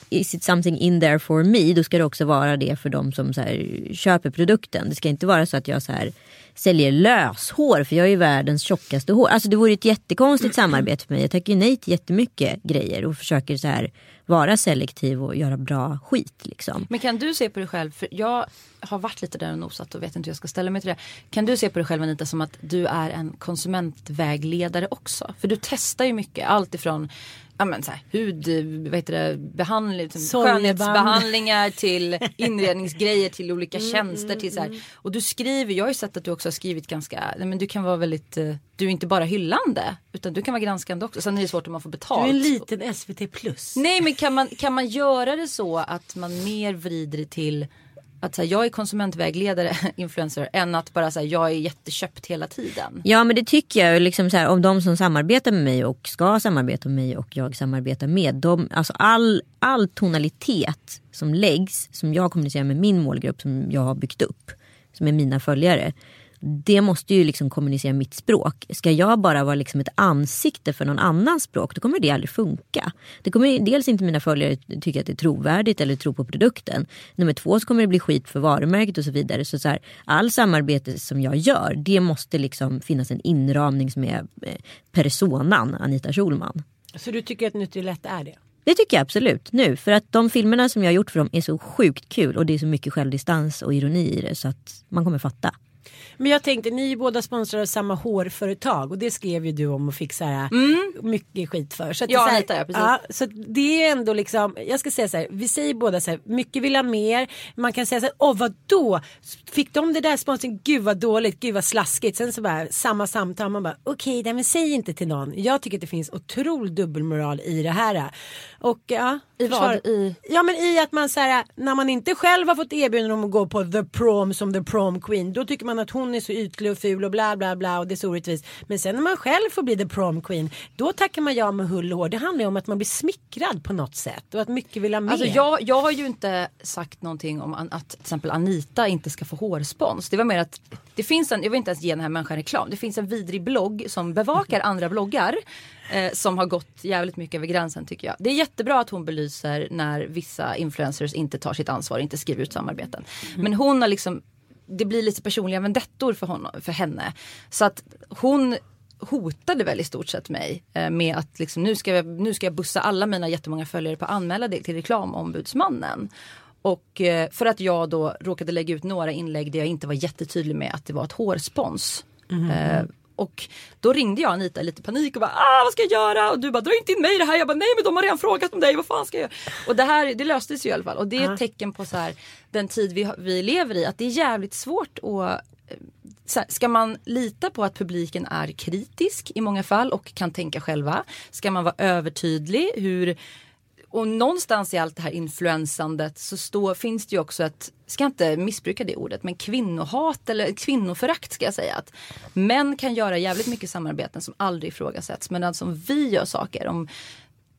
Is it something in there for me? Då ska det också vara det för de som så här, köper produkten. Det ska inte vara så att jag så här, säljer löshår för jag är ju världens tjockaste hår. Alltså det vore ett jättekonstigt samarbete för mig. Jag tackar ju nej till jättemycket grejer och försöker så här vara selektiv och göra bra skit liksom. Men kan du se på dig själv, för jag har varit lite där och nosat och vet inte hur jag ska ställa mig till det. Kan du se på dig själv Anita som att du är en konsumentvägledare också? För du testar ju mycket, allt ifrån ja, men så här, hud, vad heter det, behandling, Soljeband. skönhetsbehandlingar till inredningsgrejer till olika tjänster. till så här. Och du skriver, jag har ju sett att du också har skrivit ganska, nej, men du kan vara väldigt, eh, du är inte bara hyllande utan du kan vara granskande också. Sen är det svårt om man får Du betalt. är en liten SVT plus. Nej men kan man, kan man göra det så att man mer vrider det till att så här, jag är konsumentvägledare, influencer, än att bara säga jag är jätteköpt hela tiden. Ja men det tycker jag. Liksom så här, om de som samarbetar med mig och ska samarbeta med mig och jag samarbetar med. De, alltså all, all tonalitet som läggs, som jag kommunicerar med min målgrupp som jag har byggt upp. Som är mina följare. Det måste ju liksom kommunicera mitt språk. Ska jag bara vara liksom ett ansikte för någon annans språk då kommer det aldrig funka. Det kommer dels inte mina följare tycka att det är trovärdigt eller tro på produkten. Nummer två så kommer det bli skit för varumärket och så vidare. Så, så här, all samarbete som jag gör det måste liksom finnas en inramning som är eh, personan Anita Schulman. Så du tycker att Nutrilett är det? Det tycker jag absolut nu. För att de filmerna som jag har gjort för dem är så sjukt kul och det är så mycket självdistans och ironi i det så att man kommer fatta. Men jag tänkte, ni är båda sponsrade av samma hårföretag och det skrev ju du om och fick så här mycket skit för. Så att Ja, det så här, ja, precis. så att det är ändå liksom, jag ska säga så här, vi säger båda så här, mycket vill ha mer. Man kan säga så här, åh vadå? Fick de det där sponsring? Gud vad dåligt, gud vad slaskigt. Sen så bara samma samtal, man bara okej, okay, men säg inte till någon. Jag tycker att det finns otrolig dubbelmoral i det här. Och ja, I vad? I- Ja men i att man så här, när man inte själv har fått erbjudande om att gå på the prom som the prom queen. Då tycker man att hon är så ytlig och ful och bla bla bla och det är så orättvist. Men sen när man själv får bli the prom queen. Då tackar man ja med hull och hår. Det handlar ju om att man blir smickrad på något sätt. Och att mycket vill ha mer. Alltså jag, jag har ju inte sagt någonting om att till exempel Anita inte ska få hårspons. Det var mer att det finns en, jag vill inte ens ge den här människan reklam. Det finns en vidrig blogg som bevakar andra bloggar. Eh, som har gått jävligt mycket över gränsen tycker jag. Det är jättebra att hon belyser när vissa influencers inte tar sitt ansvar, inte skriver ut samarbeten. Men hon har liksom det blir lite personliga vendettor för, honom, för henne. Så att hon hotade väl i stort sett mig eh, med att liksom, nu, ska jag, nu ska jag bussa alla mina jättemånga följare på att anmäla det till reklamombudsmannen. Och eh, för att jag då råkade lägga ut några inlägg där jag inte var jättetydlig med att det var ett hårspons. Eh, och då ringde jag Anita i lite panik och bara ah, vad ska jag göra? Och du bara dra inte in mig i det här. Jag bara nej men de har redan frågat om dig, vad fan ska jag göra? Och det här det löstes ju i alla fall. Och det är ett tecken på så här, den tid vi, vi lever i. Att det är jävligt svårt att eh, här, ska man lita på att publiken är kritisk i många fall och kan tänka själva? Ska man vara övertydlig? Hur, och någonstans i allt det här influensandet så står, finns det ju också ett, ska inte missbruka det ordet, men kvinnohat eller kvinnoförakt ska jag säga. Att män kan göra jävligt mycket samarbeten som aldrig ifrågasätts. Men alltså om vi gör saker, om,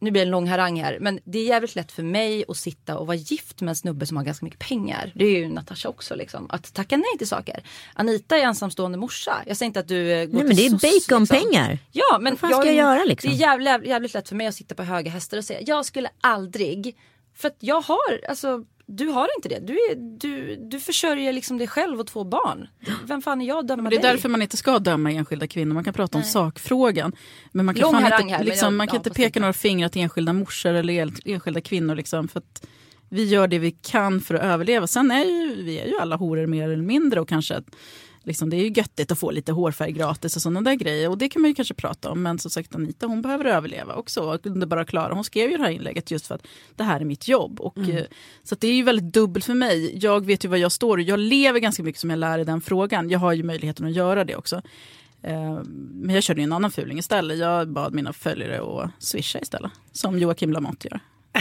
nu blir det en lång harang här, men det är jävligt lätt för mig att sitta och vara gift med en snubbe som har ganska mycket pengar. Det är ju Natasha också liksom. Att tacka nej till saker. Anita är ensamstående morsa. Jag säger inte att du eh, går Nej men det är baconpengar. Liksom. Ja men Vad fan ska jag göra, liksom? Det är jävligt, jävligt lätt för mig att sitta på höga hästar och säga jag skulle aldrig. För att jag har, alltså du har inte det. Du, är, du, du försörjer liksom dig själv och två barn. Vem fan är jag att döma Det är dig? därför man inte ska döma enskilda kvinnor. Man kan prata om sakfrågan. Men man kan, Lång fan inte, liksom, jag- man kan ja, inte peka några fingrar till enskilda morsor eller el- enskilda kvinnor. Liksom, för att vi gör det vi kan för att överleva. Sen är ju, vi är ju alla horor mer eller mindre. Och kanske liksom, det är ju göttigt att få lite hårfärg gratis och sådana där grejer. Och det kan man ju kanske prata om. Men som sagt Anita hon behöver överleva också. Och Underbara Klara hon skrev ju det här inlägget just för att det här är mitt jobb. Och, eh, Så att det är ju väldigt dubbelt för mig. Jag vet ju vad jag står och jag lever ganska mycket som jag lär i den frågan. Jag har ju möjligheten att göra det också. Eh, Men jag körde ju en annan fuling istället. Jag bad mina följare att swisha istället. Som Joakim Lamotte gör.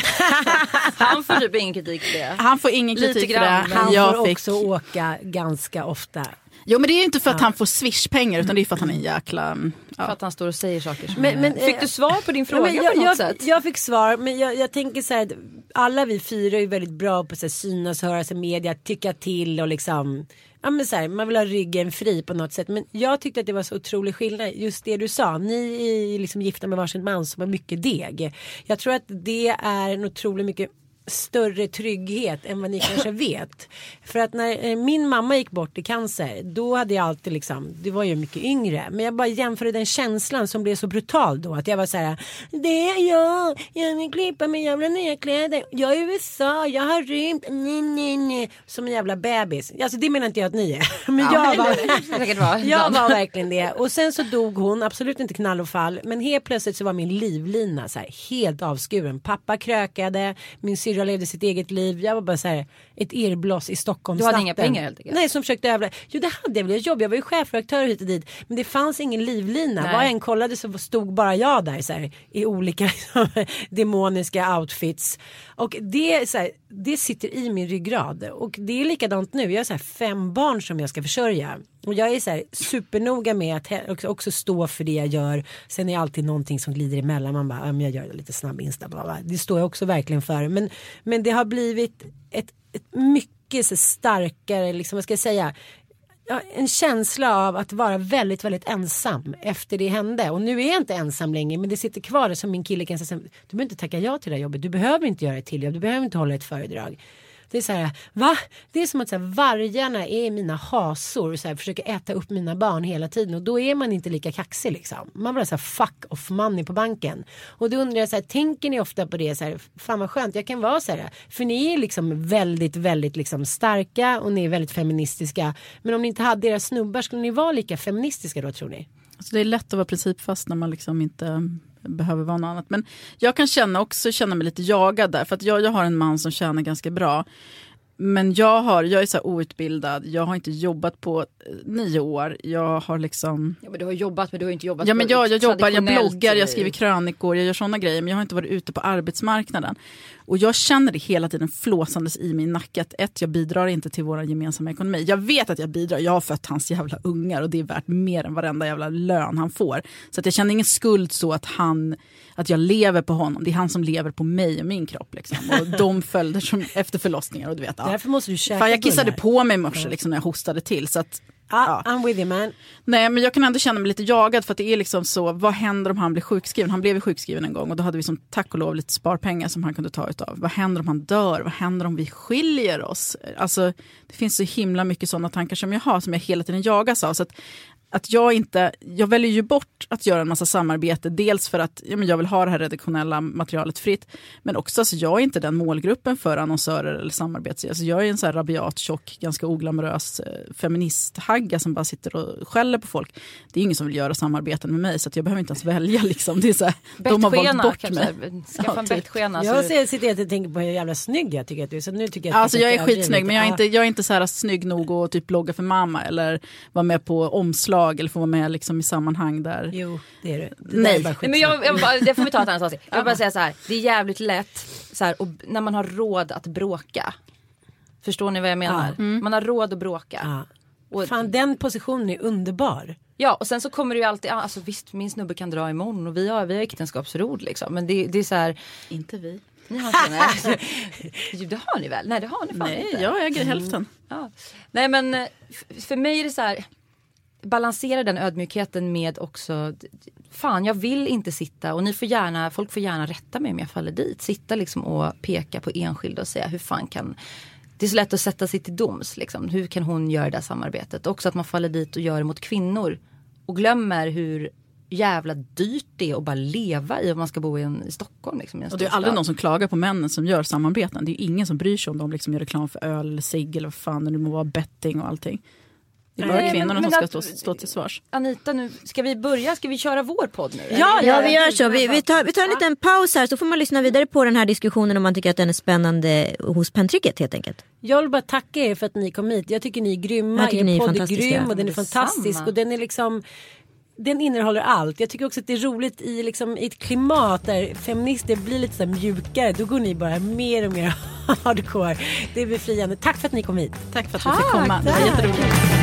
Han får typ ingen kritik för det. Han får ingen Lite kritik för grann, det. men Han jag får fick, också åka ganska ofta. Jo men det är ju inte för att han får swishpengar utan det är för att han är en jäkla... mm, För Ja. att han står och säger saker. Som Men- men, Fick eh, du svar på din Ja, fråga men jag, på något jag, sätt? jag fick svar men jag, jag tänker så här att alla vi fyra är väldigt bra på att synas, höras i media, tycka till och liksom Ja men så här, man vill ha ryggen fri på något sätt. Men jag tyckte att det var så otrolig skillnad. Just det du sa. Ni är liksom gifta med varsin man som har mycket deg. Jag tror att det är en otroligt mycket större trygghet än vad ni kanske vet. För att när eh, min mamma gick bort i cancer då hade jag alltid liksom, det var ju mycket yngre. Men jag bara jämförde den känslan som blev så brutal då. Att jag var så här, det är jag, jag vill klippa mig jävla nya kläder. Jag är i USA, jag har rymt, nej, nej, nej. Som en jävla bebis. Alltså det menar inte jag att ni är. Men jag var, jag var verkligen det. Och sen så dog hon, absolut inte knall och fall. Men helt plötsligt så var min livlina så här, helt avskuren. Pappa krökade, min syrra levde sitt eget liv. Jag var bara så här, ett irrbloss i Stockholm. Du hade inga pengar helt enkelt? Nej, som försökte överleva. Jo, det hade jag väl. Jag jobbade, jag var ju chefredaktör hit och dit. Men det fanns ingen livlina. Nej. Var jag än kollade så stod bara jag där så här, i olika demoniska outfits. Och det, är så här, det sitter i min ryggrad. Och det är likadant nu. Jag har så här fem barn som jag ska försörja. Och jag är så här supernoga med att också- stå för det jag gör. Sen är det alltid någonting som glider emellan. Man bara, jag gör lite snabb insta. Bla, bla. Det står jag också verkligen för. Men, men det har blivit ett, ett mycket starkare, liksom, vad ska jag säga, en känsla av att vara väldigt, väldigt ensam efter det hände. Och nu är jag inte ensam längre men det sitter kvar som min kille kan säga. Du behöver inte tacka ja till det här jobbet. Du behöver inte göra ett till jobb. Du behöver inte hålla ett föredrag. Det är så här, va? Det är som att så här, vargarna är mina hasor och så här, försöker äta upp mina barn hela tiden och då är man inte lika kaxig liksom. Man bara så här fuck off money på banken. Och då undrar jag så här, tänker ni ofta på det så här, fan vad skönt, jag kan vara så här. För ni är liksom väldigt, väldigt liksom starka och ni är väldigt feministiska. Men om ni inte hade era snubbar, skulle ni vara lika feministiska då tror ni? Alltså det är lätt att vara principfast när man liksom inte behöver vara något annat. Men jag kan känna också känna mig lite jagad där. För att jag, jag har en man som tjänar ganska bra. Men jag, har, jag är så outbildad, jag har inte jobbat på eh, nio år. Jag har liksom... Ja, men du har jobbat men du har inte jobbat Ja men jag, jag jobbar, jag bloggar, jag skriver krönikor, jag gör sådana grejer. Men jag har inte varit ute på arbetsmarknaden. Och jag känner det hela tiden flåsandes i min nacke. Att ett, jag bidrar inte till vår gemensamma ekonomi. Jag vet att jag bidrar, jag har fött hans jävla ungar och det är värt mer än varenda jävla lön han får. Så att jag känner ingen skuld så att han, att jag lever på honom. Det är han som lever på mig och min kropp. Liksom. Och de följder som efter förlossningar och du vet. Ja. Därför måste du käka Fan, jag kissade bullar. på mig i morse liksom, när jag hostade till. Så att, Ja, I'm with you man. Nej men jag kan ändå känna mig lite jagad för att det är liksom så, vad händer om han blir sjukskriven? Han blev ju sjukskriven en gång och då hade vi som tack och lov lite sparpengar som han kunde ta utav. Vad händer om han dör? Vad händer om vi skiljer oss? Alltså det finns så himla mycket sådana tankar som jag har som jag hela tiden jagas av. Så att, att jag inte, jag väljer ju bort att göra en massa samarbete, dels för att ja, men jag vill ha det här redaktionella materialet fritt, men också alltså, jag är inte den målgruppen för annonsörer eller samarbets... Alltså, jag är en så här rabiat, tjock, ganska oglamorös eh, feministhagga som bara sitter och skäller på folk. Det är ingen som vill göra samarbeten med mig så att jag behöver inte ens välja. Liksom. Det är så här, de har valt bort kanske. mig. Skaffa Ja, en typ. bettskena. jag sitter och tänker på hur jävla snygg jag tycker att du är. Så nu tycker jag att Alltså jag är skitsnygg men jag är Ja. inte, jag är inte så här snygg nog att typ blogga för mamma eller vara med på omslag eller få vara med liksom i sammanhang där. Jo, det är du. Det Nej. är Nej, men jag, jag, bara- det får vi ta ett annat avsnitt. Jag vill bara säga så här. Det är jävligt lätt så här, och när man har råd att bråka. Förstår ni vad jag menar? Man har råd att bråka. Ja. Och, Fan den positionen är underbar. ja och sen så kommer det ju alltid, alltså visst min snubbe kan dra imorgon och vi har, vi har äktenskapsförord liksom. Men det, det är så här, Inte vi. ni har inte nej. Det har ni väl? Nej det har ni fan Nej, inte. jag äger hälften. Ja. Nej men eh, för mig är det så här. Balansera den ödmjukheten med också. Fan jag vill inte sitta och ni får gärna, folk får gärna rätta mig om jag faller dit. Sitta liksom och peka på enskilda och säga hur fan kan. Det är så lätt att sätta sig till doms liksom. Hur kan hon göra det här samarbetet? Också att man faller dit och gör det mot kvinnor. Och glömmer hur jävla dyrt det är att bara leva i om man ska bo i, en, i Stockholm. Liksom, i Och det är aldrig någon som klagar på männen som gör samarbeten. Det är ingen som bryr sig om de liksom gör reklam för öl eller cigg eller vad fan det må vara, betting och allting. Det är bara Nej, kvinnorna men- som men ska att- stå, stå till svars. Anita nu, ska vi börja? Ska vi köra vår podd nu? Ja, Ja vi gör så. Vi, vi, tar, vi tar en liten paus här så får man lyssna vidare på den här diskussionen om man tycker att den är spännande hos pentricket helt enkelt. Jag vill bara tacka er för att ni kom hit. Jag tycker ni är grymma. Jag tycker ni är podd är fantastiska. grym och den är fantastisk. Och den är liksom den innehåller allt. Jag tycker också att det är roligt i, liksom, i ett klimat där feminister blir lite så mjukare. Då går ni bara mer och mer hardcore. Det är befriande. Tack för att ni kom hit. Tack för att vi fick komma. Det var jätteroligt.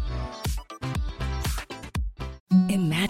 Imagine